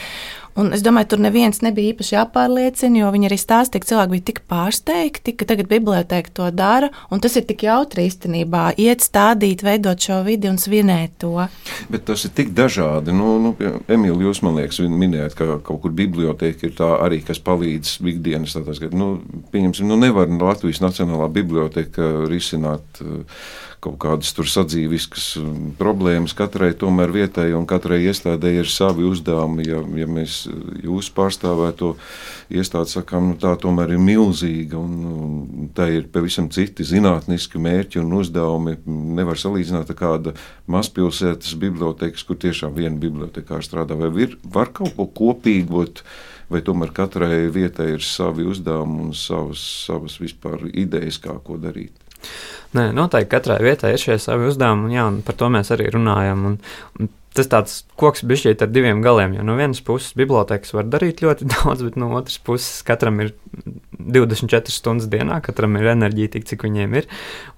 Un es domāju, tur neviens nebija īpaši jāpārliecina, jo viņi arī stāstīja, ka cilvēki bija tik pārsteigti, ka tagad biblioteka to dara. Tas ir tik jautri īstenībā, iet stādīt, veidot šo vidi un svinēt to. Bet tas ir tik dažādi. Nu, nu, Emīlija, jūs man liekas, minējāt, ka kaut kur biblioteka ir tā arī, kas palīdz ikdienas. Tātās, nu, pieņemsim, nu nevar Latvijas Nacionālā biblioteka risināt. Uh, kaut kādas tur sadzīviskas um, problēmas katrai tomēr vietai un katrai iestādē ir savi uzdevumi. Ja, ja mēs jūsu pārstāvēto iestādi sakām, nu, tā tomēr ir milzīga un, un tā ir pavisam citi zinātniski mērķi un uzdevumi. Nevar salīdzināt ar kāda mazpilsētas bibliotekas, kur tiešām viena bibliotekāra strādā. Vai ir, var kaut ko kopīgot? vai tomēr katrai vietai ir savi uzdevumi un savas, savas vispār idejas, kā ko darīt. Nē, noteikti katrai vietai ir šie savi uzdevumi, un, jā, un par to mēs arī runājam. Un, un tas tāds koks bišķiet ar diviem galiem, jo no vienas puses bibliotekas var darīt ļoti daudz, bet no otras puses katram ir 24 stundas dienā, katram ir enerģija tik, cik viņiem ir,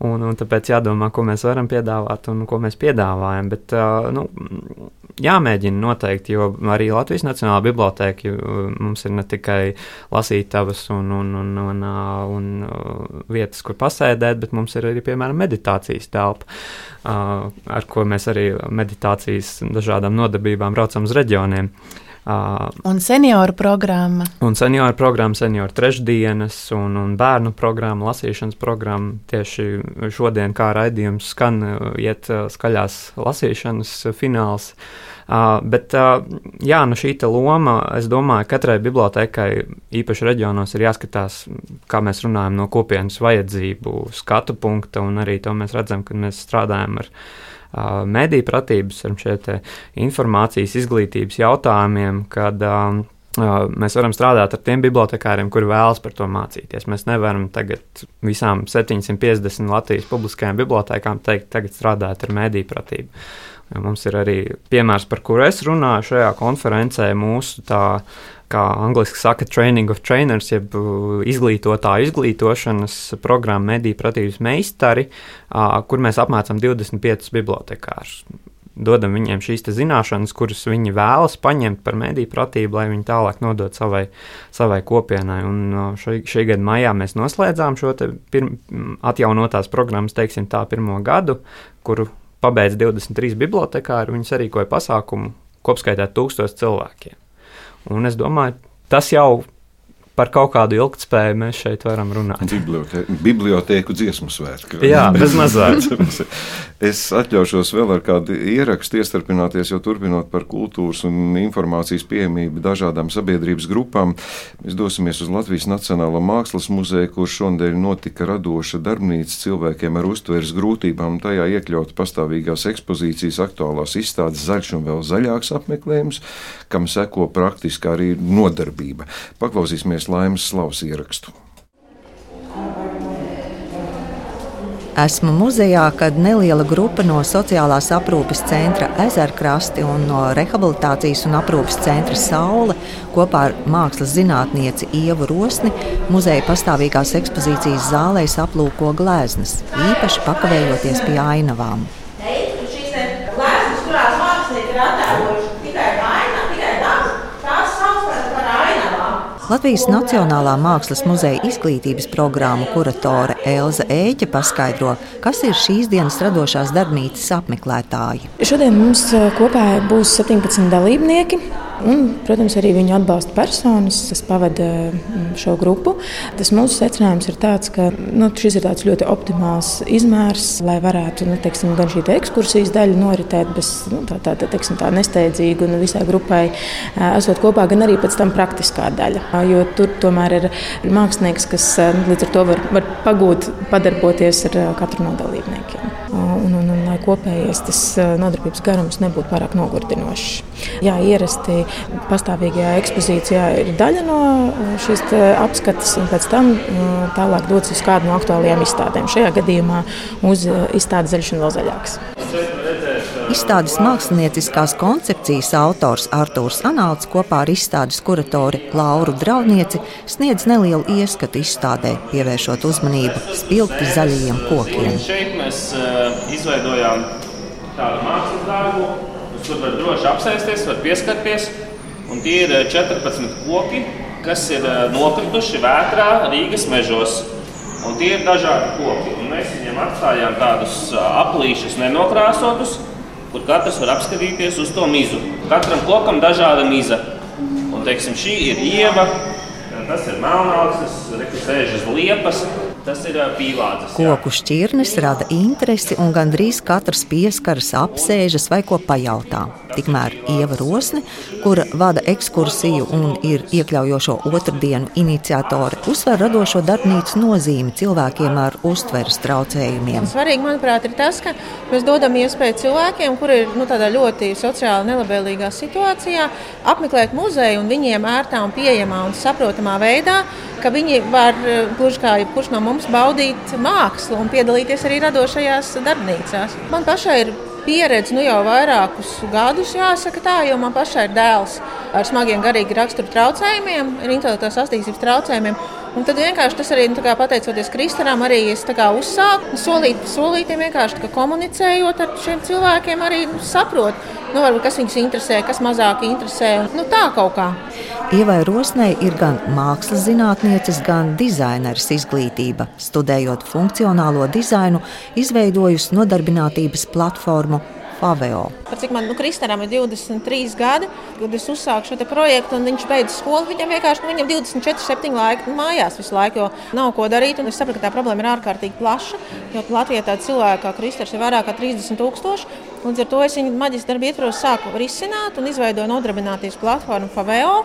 un, un tāpēc jādomā, ko mēs varam piedāvāt un ko mēs piedāvājam, bet, uh, nu, jāmēģina noteikti, jo arī Latvijas Nacionālā biblioteka mums ir ne tikai lasītavas un, un, un, un, un, un vietas, kur pasēdēt, bet mums ir arī, piemēram, meditācijas telpa, ar ko mēs arī meditācijas dažādām nodarbībām braucam uz reģioniem. Uh, un senioru programma. Un senioru programma, senioru trešdienas un, un bērnu programma, lasīšanas programma. Tieši šodien, kā raidījums skan, iet skaļās lasīšanas fināls. Uh, bet uh, jā, nu šī loma, es domāju, katrai bibliotekai, īpaši reģionos, ir jāskatās, kā mēs runājam no kopienas vajadzību skatu punkta, un arī to mēs redzam, kad mēs strādājam ar mediju pratības, ar šiem informācijas izglītības jautājumiem, kad um, mēs varam strādāt ar tiem bibliotekāriem, kuri vēlas par to mācīties. Mēs nevaram tagad visām 750 Latvijas publiskajām bibliotekām teikt, tagad strādāt ar mediju pratību. Mums ir arī piemērs, par kuru es runāju šajā konferencē, mūsu tā kā angļuiski saka, training of trainers, jeb uh, izglītotāju izglītošanas programma mediju pratības meistari, kur mēs apmācām 25 bibliotekārus. Dodam viņiem šīs zināšanas, kuras viņi vēlas paņemt par mediju pratību, lai viņi tālāk nodot savai, savai kopienai. Un šī, šī gada maijā mēs noslēdzām šo pirm, atjaunotās programmas, teiksim, tā pirmo gadu, kuru pabeidz 23 bibliotekāri. Viņi sarīkoja pasākumu kopskaitā tūkstoš cilvēkiem. Un es domāju, tas jau par kaut kādu ilgspēju mēs šeit varam runāt. Bibliote bibliotēku dziesmu svētku. Jā, bez mazāk. es atļaušos vēl ar kādu ierakstu iestarpināties, jo turpinot par kultūras un informācijas pieejamību dažādām sabiedrības grupām, mēs dosimies uz Latvijas Nacionālo mākslas muzeju, kur šodien notika radoša darbnīca cilvēkiem ar uztveres grūtībām. Tajā iekļaut pastāvīgās ekspozīcijas, aktuālās izstādes, zaļš un vēl zaļāks apmeklējums, kam seko praktiski arī nodarbība. Paklausīsimies Laimas slavas ierakstu. Esmu muzejā, kad neliela grupa no sociālās aprūpes centra Ezerkrasti un no rehabilitācijas un aprūpes centra Saule kopā ar mākslas zinātnieci Ievu Rosni muzeja pastāvīgās ekspozīcijas zālēs aplūko gleznas, īpaši pakavējoties pie ainavām. Šīs gleznas, kurās mākslinieki ir attēlojuši Latvijas Nacionālā Mākslas muzeja izglītības programmu kuratore Elza Ēķa paskaidro, kas ir šīs dienas radošās darbnīcas apmeklētāji. Šodien mums eh, kopā būs 17 dalībnieki. Un, protams, arī viņu atbalsta personas, kas pavada mm, šo grupu. Tas mūsu secinājums ir tāds, ka nu, šis ir ļoti optimāls izmērs, lai varētu nu, teiksim, gan šī te ekskursijas daļa noritēt bez nu, tā, tā, tā, teiksim, tā nesteidzīga un visai grupai esot kopā, gan arī pēc tam praktiskā daļa. Jo tur tomēr ir mākslinieks, kas nu, līdz ar to var, var pagūt, padarboties ar katru no dalībniekiem. Un, un, un, lai kopējais tas nodarbības garums nebūtu pārāk nogurdinošs. Jā, ierasti pastāvīgajā ekspozīcijā ir daļa no šīs apskates, un pēc tam tālāk dodas uz kādu no aktuālajām izstādēm. Šajā gadījumā uz izstādes zaļš un vēl zaļāks. Izstādes mākslinieckās koncepcijas autors Artūrs Anāls kopā ar izstādes kuratori Lauru Draunieci sniedz nelielu ieskatu izstādē, pievēršot uzmanību spilgti zaļajiem kokiem. Šeit mēs uh, izveidojām tādu mākslas dārgu, uz kur var droši apsēsties, var pieskarties. Un tie ir 14 koki, kas ir nokrituši vētrā Rīgas mežos. Un tie ir dažādi koki. Un mēs viņiem atstājām tādus aplīšus, nenokrāsotus, kur katrs var apskatīties uz to mizu. Katram kokam dažāda miza. Un, teiksim, šī ir ieva, tas ir melnācis, kas sēž uz liepas. Tas ir pīlādes. Koku šķirnes rada interesi, un gandrīz katrs pieskaras, apsēžas vai ko pajautā. Tikmēr Ieva Rosne, kura vada ekskursiju un ir iekļaujošo otrdienu iniciatore, uzsver radošo darbnīcu nozīmi cilvēkiem ar uztveres traucējumiem. Svarīgi, manuprāt, ir tas, ka mēs dodam iespēju cilvēkiem, kuri ir nu, tādā ļoti sociāli nelabvēlīgā situācijā, apmeklēt muzeju un viņiem ērtā un pieejamā un saprotamā veidā ka viņi var, gluži kā jebkurš no mums, baudīt mākslu un piedalīties arī radošajās darbnīcās. Man pašai ir pieredze nu, jau vairākus gadus, jāsaka tā, jo man pašai ir dēls ar smagiem garīgi rakstura traucējumiem, ar intelektuālās attīstības traucējumiem. Un tad vienkārši tas arī, nu, kā, pateicoties Kristānam, arī es uzsāku solīt pa solītiem, vienkārši komunicējot ar šiem cilvēkiem, arī nu, saprotu, nu, varbūt, kas viņus interesē, kas mazāk interesē. Nu, tā kaut kā. Ievai Rosnei ir gan mākslas zinātnieces, gan dizaineris izglītība. Studējot funkcionālo dizainu, izveidojusi nodarbinātības platformu Paveo. Cik man nu, Kristēnam ir 23 gadi, kad es uzsāku šo projektu, un viņš beidza skolu. Viņam vienkārši nu, viņam 24, 7 laika mājās visu laiku, jo nav ko darīt. Es saprotu, ka tā problēma ir ārkārtīgi plaša. Jo Latvijā tāda cilvēka kā Kristēns ir vairāk kā 30 tūkstoši. Līdz ar to es viņu maģistra darbu ietvaros sāku risināt un izveidoju nodarbinātības platformu Paveo.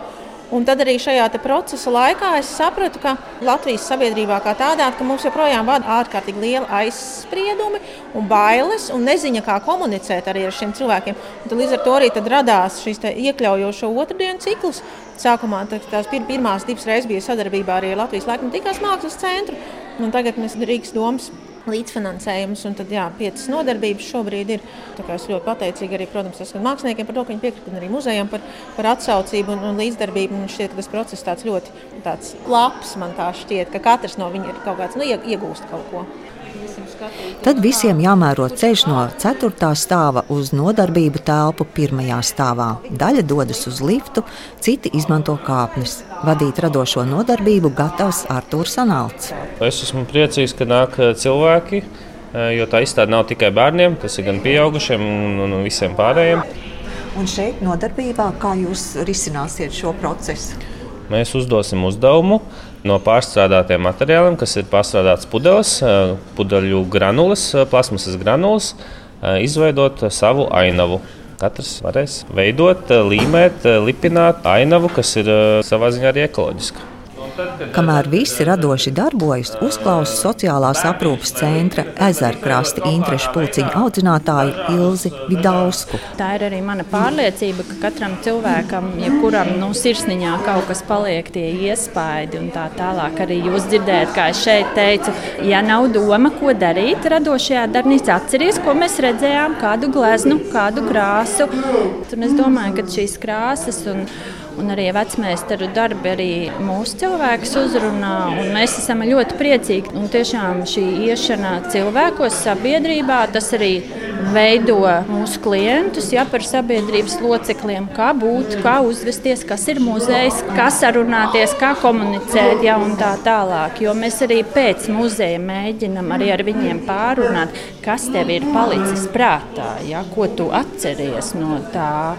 Un tad arī šajā procesa laikā es sapratu, ka Latvijas sabiedrībā kā tādā, ka mums joprojām vada ārkārtīgi liela aizspriedumi un bailes un neziņa, kā komunicēt arī ar šiem cilvēkiem. Un līdz ar to arī radās šis iekļaujošo otrdienu cikls. Sākumā tās pirmās divas reizes bija sadarbībā arī ar Latvijas Laikmatīgās mākslas centru, un tagad mēs Rīgas domas līdzfinansējums. Un tad, jā, piecas nodarbības šobrīd ir. Es ļoti pateicīga arī, protams, tas, māksliniekiem par to, ka viņi piekrita, arī muzejam par, par atsaucību un, un līdzdarbību. Man šķiet, ka tas process tāds ļoti tāds labs. Man tā šķiet, ka katrs no viņiem ir kaut kāds nu, iegūst kaut ko. Tad visiem jāmēro ceļš no 4. stāva uz nodarbību telpu 1. stāvā. Daļa dodas uz liftu, citi izmanto kāpnes. Vadīt radošo nodarbību gatavs Artūrs Sanāls. Es esmu priecīgs, ka nāk eh, cilvēki, eh, jo tā izstāde nav tikai bērniem, tas ir gan pieaugušiem un, un visiem pārējiem. Un šeit nodarbībā, kā jūs risināsiet šo procesu? Mēs uzdosim uzdevumu no pārstrādātiem materiāliem, kas ir pārstrādāts pudeles, pudeļu granulas, plasmasas granulas, izveidot savu ainavu. Katrs varēs veidot, līmēt, lipināt ainavu, kas ir savā ziņā arī ekoloģiska. Kamēr visi radoši darbojas, uzklausa sociālās aprūpes centra ezerkrasta interešu pulciņu audzinātāju Ilzi Vidausku. Tā ir arī mana pārliecība, ka katram cilvēkam, jebkuram nu, sirsniņā kaut kas paliek tie iespaidi un tā tālāk. Arī jūs dzirdējat, kā es šeit teicu, ja nav doma, ko darīt radošajā darbnīcā, atcerieties, ko mēs redzējām, kādu gleznu, kādu krāsu. Un es domāju, ka šīs krāsas un Un arī vecmeistaru darbi arī mūsu cilvēkus uzrunā. Mēs esam ļoti priecīgi. Un tiešām šī iešana cilvēkos, sabiedrībā, tas arī veido mūsu klientus ja, par sabiedrības locekļiem, kā būt, kā uzvesties, kas ir muzejs, kā sarunāties, kā komunicēt ja, un tā tālāk. Jo mēs arī pēc muzeja mēģinam arī ar viņiem pārunāt, kas tev ir palicis prātā, ja, ko tu atceries no tā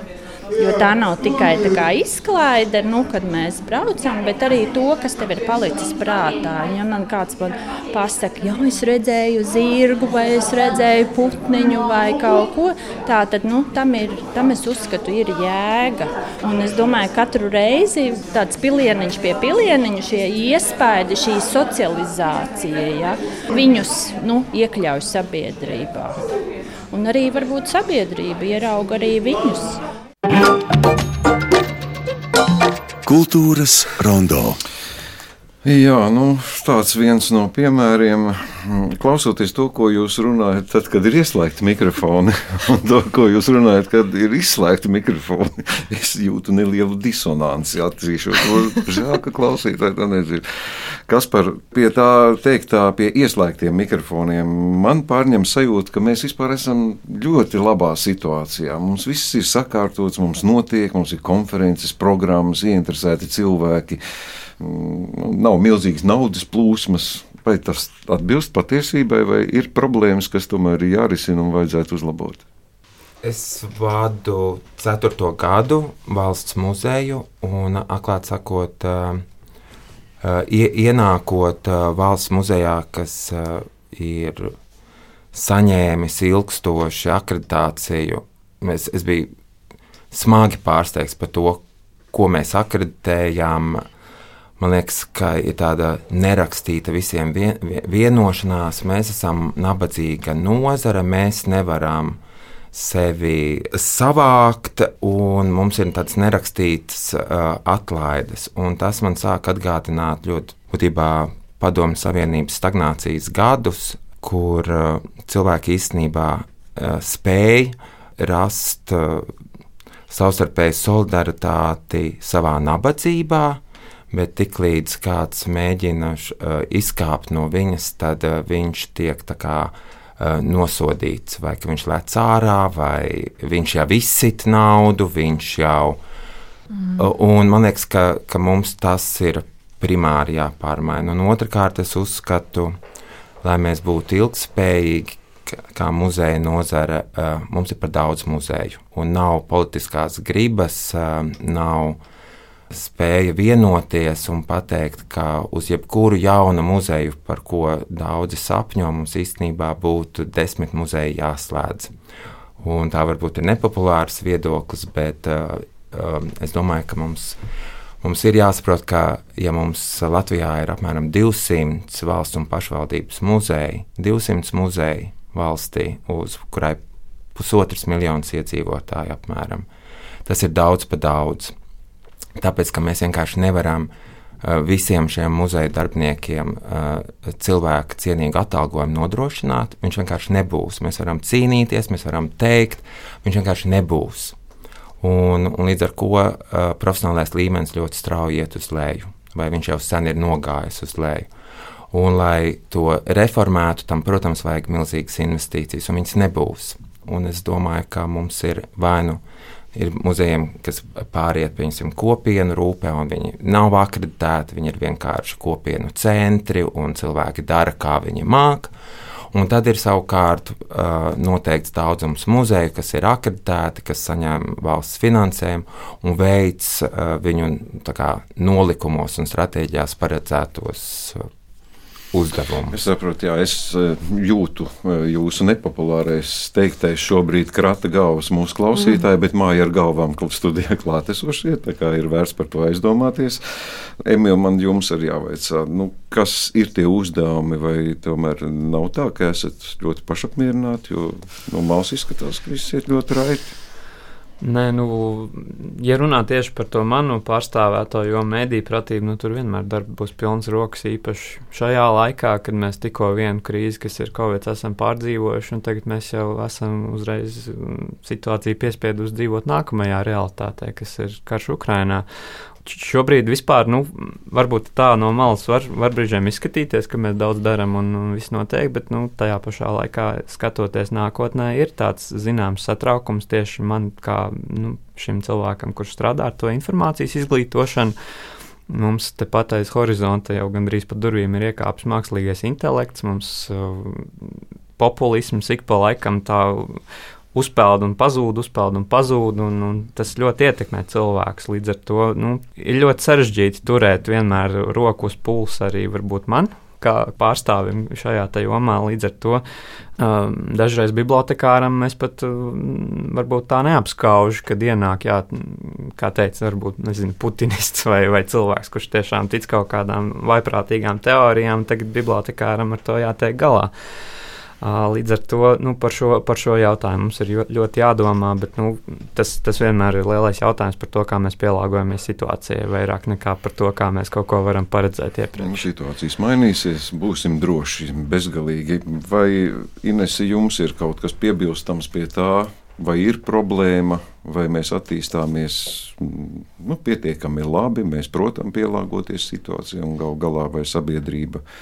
Jo tā nav tikai tā kā izklaide, nu, kad mēs braucam, bet arī to, kas tev ir palicis prātā. Ja man kāds man pasaka, ja es redzēju zirgu, vai es redzēju putniņu, vai kaut ko tādu, nu, tam, ir, tam es uzskatu, ir jēga. Un es domāju, ka katru reizi tāds pilieniņš pie pilieniņa, šie iespaidi, šī socializācija, ja, viņus nu, iekļauj sabiedrībā. Un arī varbūt sabiedrība ierauga arī viņus. Kultūras rondo. Jā, nu, tāds viens no piemēriem, klausoties to, ko jūs runājat, tad, kad ir ieslēgti mikrofoni, un to, ko jūs runājat, kad ir izslēgti mikrofoni, es jūtu nelielu disonanci. Atzīšos, žēl, ka klausītāji to nedzird. Kas par pie tā teiktā, pie ieslēgtiem mikrofoniem, man pārņem sajūta, ka mēs vispār esam ļoti labā situācijā. Mums viss ir sakārtots, mums notiek, mums ir konferences, programmas, ieinteresēti cilvēki Mm, nav milzīgas naudas plūsmas. Vai tas atbilst patiesībai, vai ir problēmas, kas tomēr ir jārisina un vajadzētu uzlabot? Es vadu ceturto gadu valsts muzeju, un, atklāti sakot, ienākot valsts muzejā, kas ir saņēmis ilgstošu akreditāciju, es, es biju smagi pārsteigts par to, ko mēs akreditējām Man liekas, ka ir tāda nerakstīta visiem vien, vienošanās. Mēs esam nabadzīga nozara, mēs nevaram sevi savākt, un mums ir tādas nerakstītas uh, atlaides. Un tas man sāk atgādināt ļoti būtībā Padomju Savienības stagnācijas gadus, kur uh, cilvēki īstenībā uh, spēja rast uh, savstarpēju solidaritāti savā nabadzībā bet tiklīdz kāds mēģina uh, izkāpt no viņas, tad uh, viņš tiek kā, uh, nosodīts. Vai viņš lec ārā, vai viņš jau izsit naudu, viņš jau. Mm. Un man liekas, ka, ka mums tas ir primāri jāpārmaina. Un otrkārt, es uzskatu, lai mēs būtu ilgspējīgi, kā muzeja nozare, mums ir par daudz muzeju. Un nav politiskās gribas, nav spēja vienoties un pateikt, ka uz jebkuru jaunu muzeju, par ko daudzi sapņo, mums īstenībā būtu desmit muzeji jāslēdz. Un tā varbūt ir nepopulārs viedoklis, bet uh, uh, es domāju, ka mums, mums ir jāsaprot, ka ja mums Latvijā ir apmēram 200 valsts un pašvaldības muzeji, 200 muzeji valstī, uz kurai pusotrs miljonus iedzīvotāju apmēram, tas ir daudz pa daudz. Tāpēc, ka mēs vienkārši nevaram uh, visiem šiem muzeja darbiniekiem uh, cilvēku cienīgu atalgojumu nodrošināt. Viņš vienkārši nebūs. Mēs varam cīnīties, mēs varam teikt, viņš vienkārši nebūs. Un, un līdz ar to uh, profesionālais līmenis ļoti strauji iet uz leju, vai viņš jau sen ir nogājis uz leju. Un, lai to reformētu, tam, protams, vajag milzīgas investīcijas, un viņas nebūs. Un es domāju, ka mums ir vai nu Ir muzejiem, kas pāriet pie kopienu rūpē, un viņi nav akreditēti, viņi ir vienkārši kopienu centri, un cilvēki dara, kā viņi māk. Un tad ir savukārt uh, noteikts daudzums muzeju, kas ir akreditēti, kas saņem valsts finansējumu un veids uh, viņu kā, nolikumos un stratēģijās paredzētos uzdevumu. Es saprotu, jā, es e, jūtu e, jūsu nepopulārais teiktais šobrīd krata galvas mūsu klausītāji, mm. bet māja ar galvām studijā klātesošie, tā kā ir vērts par to aizdomāties. Emīl, man jums arī jāveicā, nu, kas ir tie uzdevumi, vai tomēr nav tā, ka esat ļoti pašapmierināti, jo no malas izskatās, ka viss iet ļoti raiti. Nē, nu, ja runā tieši par to manu pārstāvēto, jo mediju pratība, nu, tur vienmēr būs pilns rokas, īpaši šajā laikā, kad mēs tikko vienu krīzi, kas ir Covid, esam pārdzīvojuši, un tagad mēs jau esam uzreiz mm, situāciju piespieduši dzīvot nākamajā realitātē, kas ir karš Ukrainā šobrīd vispār, nu, varbūt tā no malas var, var brīžiem izskatīties, ka mēs daudz darām un, un viss notiek, bet nu, tajā pašā laikā, skatoties nākotnē, ir tāds zināms satraukums tieši man, kā nu, šim cilvēkam, kurš strādā ar to informācijas izglītošanu. Mums tepat aiz horizonta jau gandrīz pa durvīm ir iekāpis mākslīgais intelekts, mums uh, populisms ik pa laikam tā uzpeld un pazūd, uzpeld un pazūd, un, un tas ļoti ietekmē cilvēkus. Līdz ar to nu, ir ļoti sarežģīti turēt vienmēr roku uz pulsa arī varbūt man. Kā pārstāvim šajā jomā, līdz ar to um, dažreiz bibliotekāram mēs pat um, varbūt tā neapskaužam, kad ienāk, jā, kā teica, varbūt nezinu, putinists vai, vai cilvēks, kurš tiešām tic kaut kādām vaiprātīgām teorijām, tagad bibliotekāram ar to jātiek galā. Uh, Līdz ar to nu, par, šo, par šo jautājumu mums ir ļoti jādomā, bet nu, tas, tas vienmēr ir lielais jautājums par to, kā mēs pielāgojamies situācijai, vairāk nekā par to, kā mēs kaut ko varam paredzēt iepriekš. Situācijas mainīsies, būsim droši, bezgalīgi. Vai Inese, jums ir kaut kas piebilstams pie tā? Vai ir problēma, vai mēs attīstāmies nu, pietiekami labi, mēs protam pielāgoties situācijai un gal galā vai sabiedrība uh,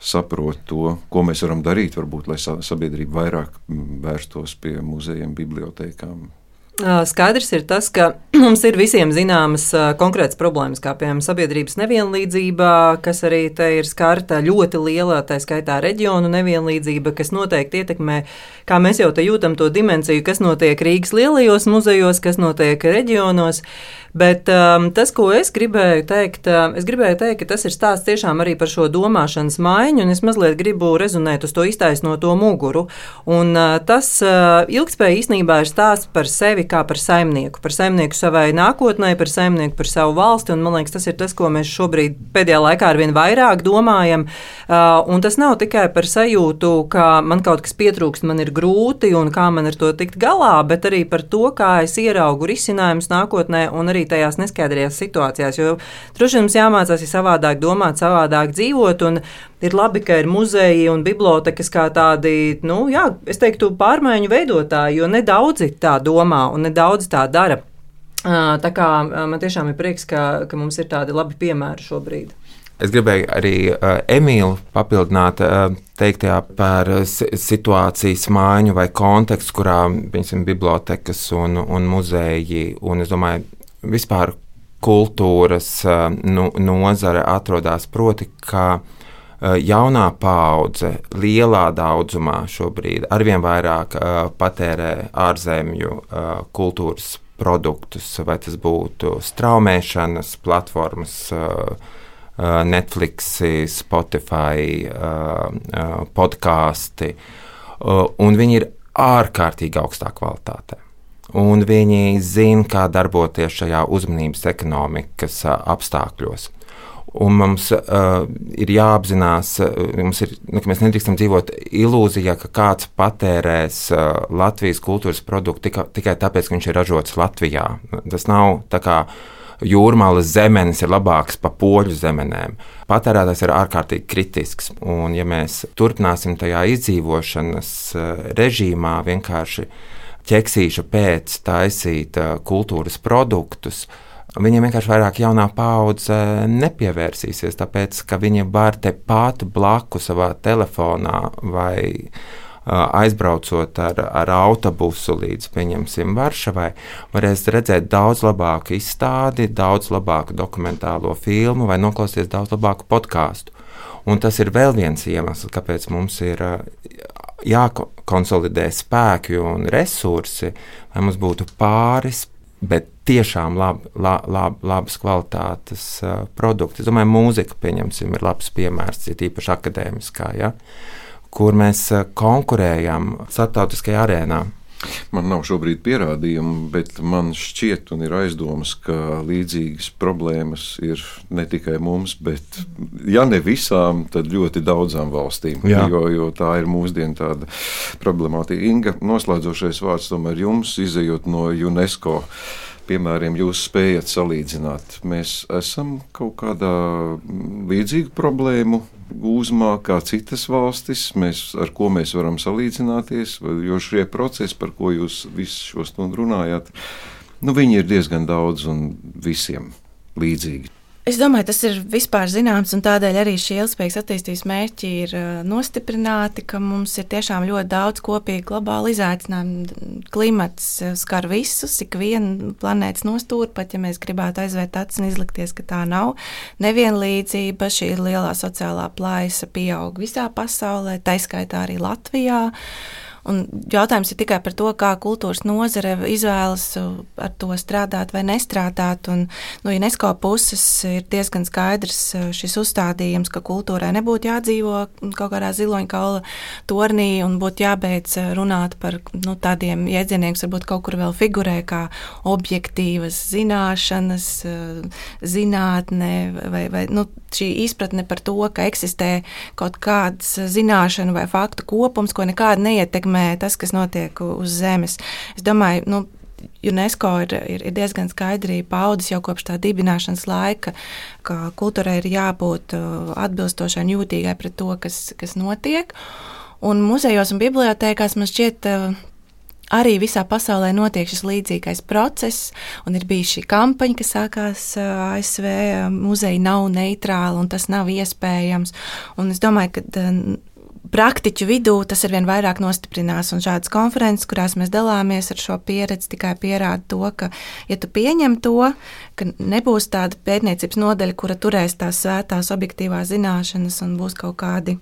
saprot to, ko mēs varam darīt, varbūt, lai sabiedrība vairāk vērstos pie muzejiem, bibliotekām. Skaidrs ir tas, ka mums ir visiem zināmas konkrētas problēmas, kā piemēram sabiedrības nevienlīdzība, kas arī te ir skarta ļoti liela, tā skaitā reģionu nevienlīdzība, kas noteikti ietekmē, kā mēs jau te jūtam to dimensiju, kas notiek Rīgas lielajos muzejos, kas notiek reģionos. Bet um, tas, ko es gribēju teikt, uh, es gribēju teikt, ka tas ir stāsts tiešām arī par šo domāšanas maiņu, un es mazliet gribu rezonēt uz to iztaisnoto muguru. Un, uh, tas uh, ilgspēja īstenībā ir stāsts par sevi kā par saimnieku, par saimnieku savai nākotnē, par saimnieku par savu valsti, un man liekas, tas ir tas, ko mēs šobrīd pēdējā laikā arvien vairāk domājam. Uh, un tas nav tikai par sajūtu, ka man kaut kas pietrūkst, man ir grūti un kā man ar to tikt galā, bet arī par to, kā es ieraugu risinājumus nākotnē un arī tajās neskaidrajās situācijās. Jo droši vien mums jāmācās ir savādāk domāt, savādāk dzīvot. Ir labi, ka ir muzeji un bibliotekas kā tādi, nu, jā, es teiktu, pārmaiņu veidotāji, jo nedaudzi tā domā un nedaudzi tā dara. Tā kā man tiešām ir prieks, ka, ka mums ir tādi labi piemēri šobrīd. Es gribēju arī uh, Emīlu papildināt uh, teiktajā par situācijas maiņu vai kontekstu, kurā piemēram bibliotekas un, un muzeji un es domāju, vispār kultūras nu, nozare atrodas. Proti, ka jaunā paudze lielā daudzumā šobrīd arvien vairāk patērē ārzemju kultūras produktus, vai tas būtu straumēšanas platformas. Netflix, Spotify, podkāsti, un viņi ir ārkārtīgi augstā kvalitātē un viņi zina, kā darboties šajā uzmanības ekonomikas apstākļos. Un mums uh, ir jāapzinās, ir, nu, ka mēs nedrīkstam dzīvot ilūzijā, ka kāds patērēs uh, Latvijas kultūras produktu tika, tikai tāpēc, ka viņš ir ražots Latvijā. Tas nav tā kā jūrmālas zemenes ir labākas par poļu zemenēm. Patērētājs ir ārkārtīgi kritisks, un ja mēs turpināsim tajā izdzīvošanas režīmā vienkārši ķeksīša pēc taisīt kultūras produktus, viņiem vienkārši vairāk jaunā paudze nepievērsīsies, tāpēc ka viņi var tepat blakus savā telefonā vai aizbraucot ar, ar autobusu līdz, pieņemsim, Varšavai, varēs redzēt daudz labāku izstādi, daudz labāku dokumentālo filmu vai noklausīties daudz labāku podkāstu. Un tas ir vēl viens iemesls, kāpēc mums ir jākonsolidē spēki un resursi, lai mums būtu pāris, bet tiešām lab, lab, lab, labas kvalitātes uh, produkti. Es domāju, mūzika, pieņemsim, ir labs piemērs, ir īpaši akadēmiskā, ja, kur mēs konkurējam starptautiskajā arēnā. Man nav šobrīd pierādījumu, bet man šķiet, un ir aizdomas, ka līdzīgas problēmas ir ne tikai mums, bet, ja ne visām, tad ļoti daudzām valstīm. Jā. Jo, jo tā ir mūsdienu tāda problemātika. Inga, noslēdzošais vārds tomēr jums, izējot no UNESCO piemēram, jūs spējat salīdzināt, mēs esam kaut kādā līdzīgu problēmu gūzmā kā citas valstis, mēs, ar ko mēs varam salīdzināties, jo šie procesi, par ko jūs visu šo stundu runājāt, nu, viņi ir diezgan daudz un visiem līdzīgi. Es domāju, tas ir vispār zināms, un tādēļ arī šie ilgspējīgas attīstības mērķi ir nostiprināti, ka mums ir tiešām ļoti daudz kopīgi globāli izaicinājumi. Klimats skar visus, ikvienu planētas nostūri, pat ja mēs gribētu aizvērt acis un izlikties, ka tā nav. Nevienlīdzība, šī lielā sociālā plaisa pieaug visā pasaulē, taiskaitā arī Latvijā. Un jautājums ir tikai par to, kā kultūras nozare izvēlas ar to strādāt vai nestrādāt. Un, no UNESCO puses ir diezgan skaidrs šis uzstādījums, ka kultūrai nebūtu jādzīvo kaut kādā ziloņkaula tornī un būtu jābeidz runāt par nu, tādiem jēdzieniem, kas varbūt kaut kur vēl figurē, kā objektīvas zināšanas, zinātne vai, vai nu, šī izpratne par to, ka eksistē kaut kāds zināšanu vai faktu kopums, ko nekādi neietekmē ietekmē tas, kas notiek uz Zemes. Es domāju, nu, UNESCO ir, ir, ir diezgan skaidri paudis jau kopš tā dibināšanas laika, ka kultūrai ir jābūt atbilstošai un jūtīgai pret to, kas, kas notiek. Un muzejos un bibliotekās man šķiet, arī visā pasaulē notiek šis līdzīgais process, un ir bijusi šī kampaņa, kas sākās ASV. Muzeja nav neitrāla, un tas nav iespējams. Un es domāju, ka praktiķu vidū tas ar vien vairāk nostiprinās. Un šādas konferences, kurās mēs dalāmies ar šo pieredzi, tikai pierāda to, ka, ja tu pieņem to, ka nebūs tāda pētniecības nodaļa, kura turēs tās svētās objektīvās zināšanas un būs kaut kādi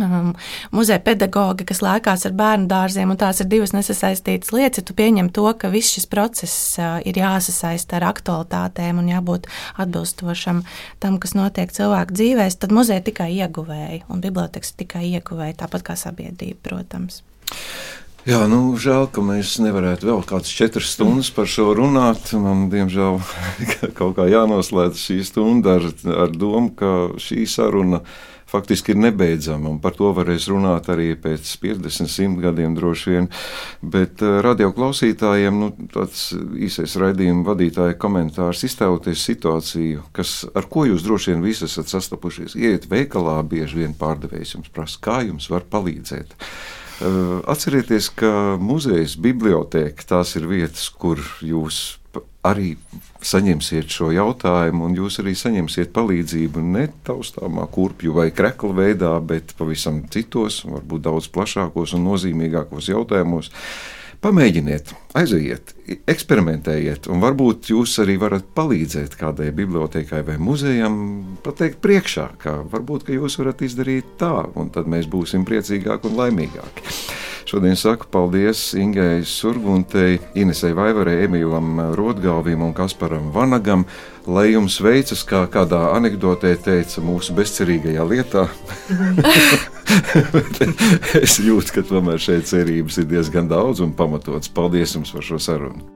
um, muzeja pedagogi, kas lēkās ar bērnu dārziem, un tās ir divas nesasaistītas lietas. Ja tu pieņem to, ka viss šis process uh, ir jāsasaista ar aktualitātēm un jābūt atbilstošam tam, kas notiek cilvēku dzīvēs, tad muzeja tikai ieguvēja un biblioteks tikai ieguvēja, tāpat kā sabiedrība, protams. Jā, nu, žēl, ka mēs nevarētu vēl kādas četras stundas par šo runāt. Man, diemžēl, kaut kā jānoslēdz šī stunda ar, ar domu, ka šī saruna ir faktiski ir nebeidzama. Par to varēs runāt arī pēc 50, 100 gadiem droši vien. Bet uh, radio klausītājiem nu, tāds īsais raidījuma vadītāja komentārs iztēloties situāciju, kas, ar ko jūs droši vien visi esat sastapušies. Iet veikalā, bieži vien pārdevējs jums prasa, kā jums var palīdzēt. Uh, atcerieties, ka muzejs, biblioteka tās ir vietas, kur jūs arī saņemsiet šo jautājumu, un jūs arī saņemsiet palīdzību ne taustāmā kurpju vai krekla veidā, bet pavisam citos, varbūt daudz plašākos un nozīmīgākos jautājumos. Pamēģiniet, aiziet, eksperimentējiet, un varbūt jūs arī varat palīdzēt kādai bibliotekai vai muzejam, pateikt priekšā, ka varbūt ka jūs varat izdarīt tā, un tad mēs būsim priecīgāki un laimīgāki. Šodien saku paldies Ingai Surguntei, Inesai Vaivarei, Emilam Rotgalvim un Kasparam Vanagam, lai jums veicas, kā kādā anekdotē teica mūsu bezcerīgajā lietā. es jūtu, ka tomēr šeit cerības ir diezgan daudz un pamatots. Paldies jums par šo sarunu!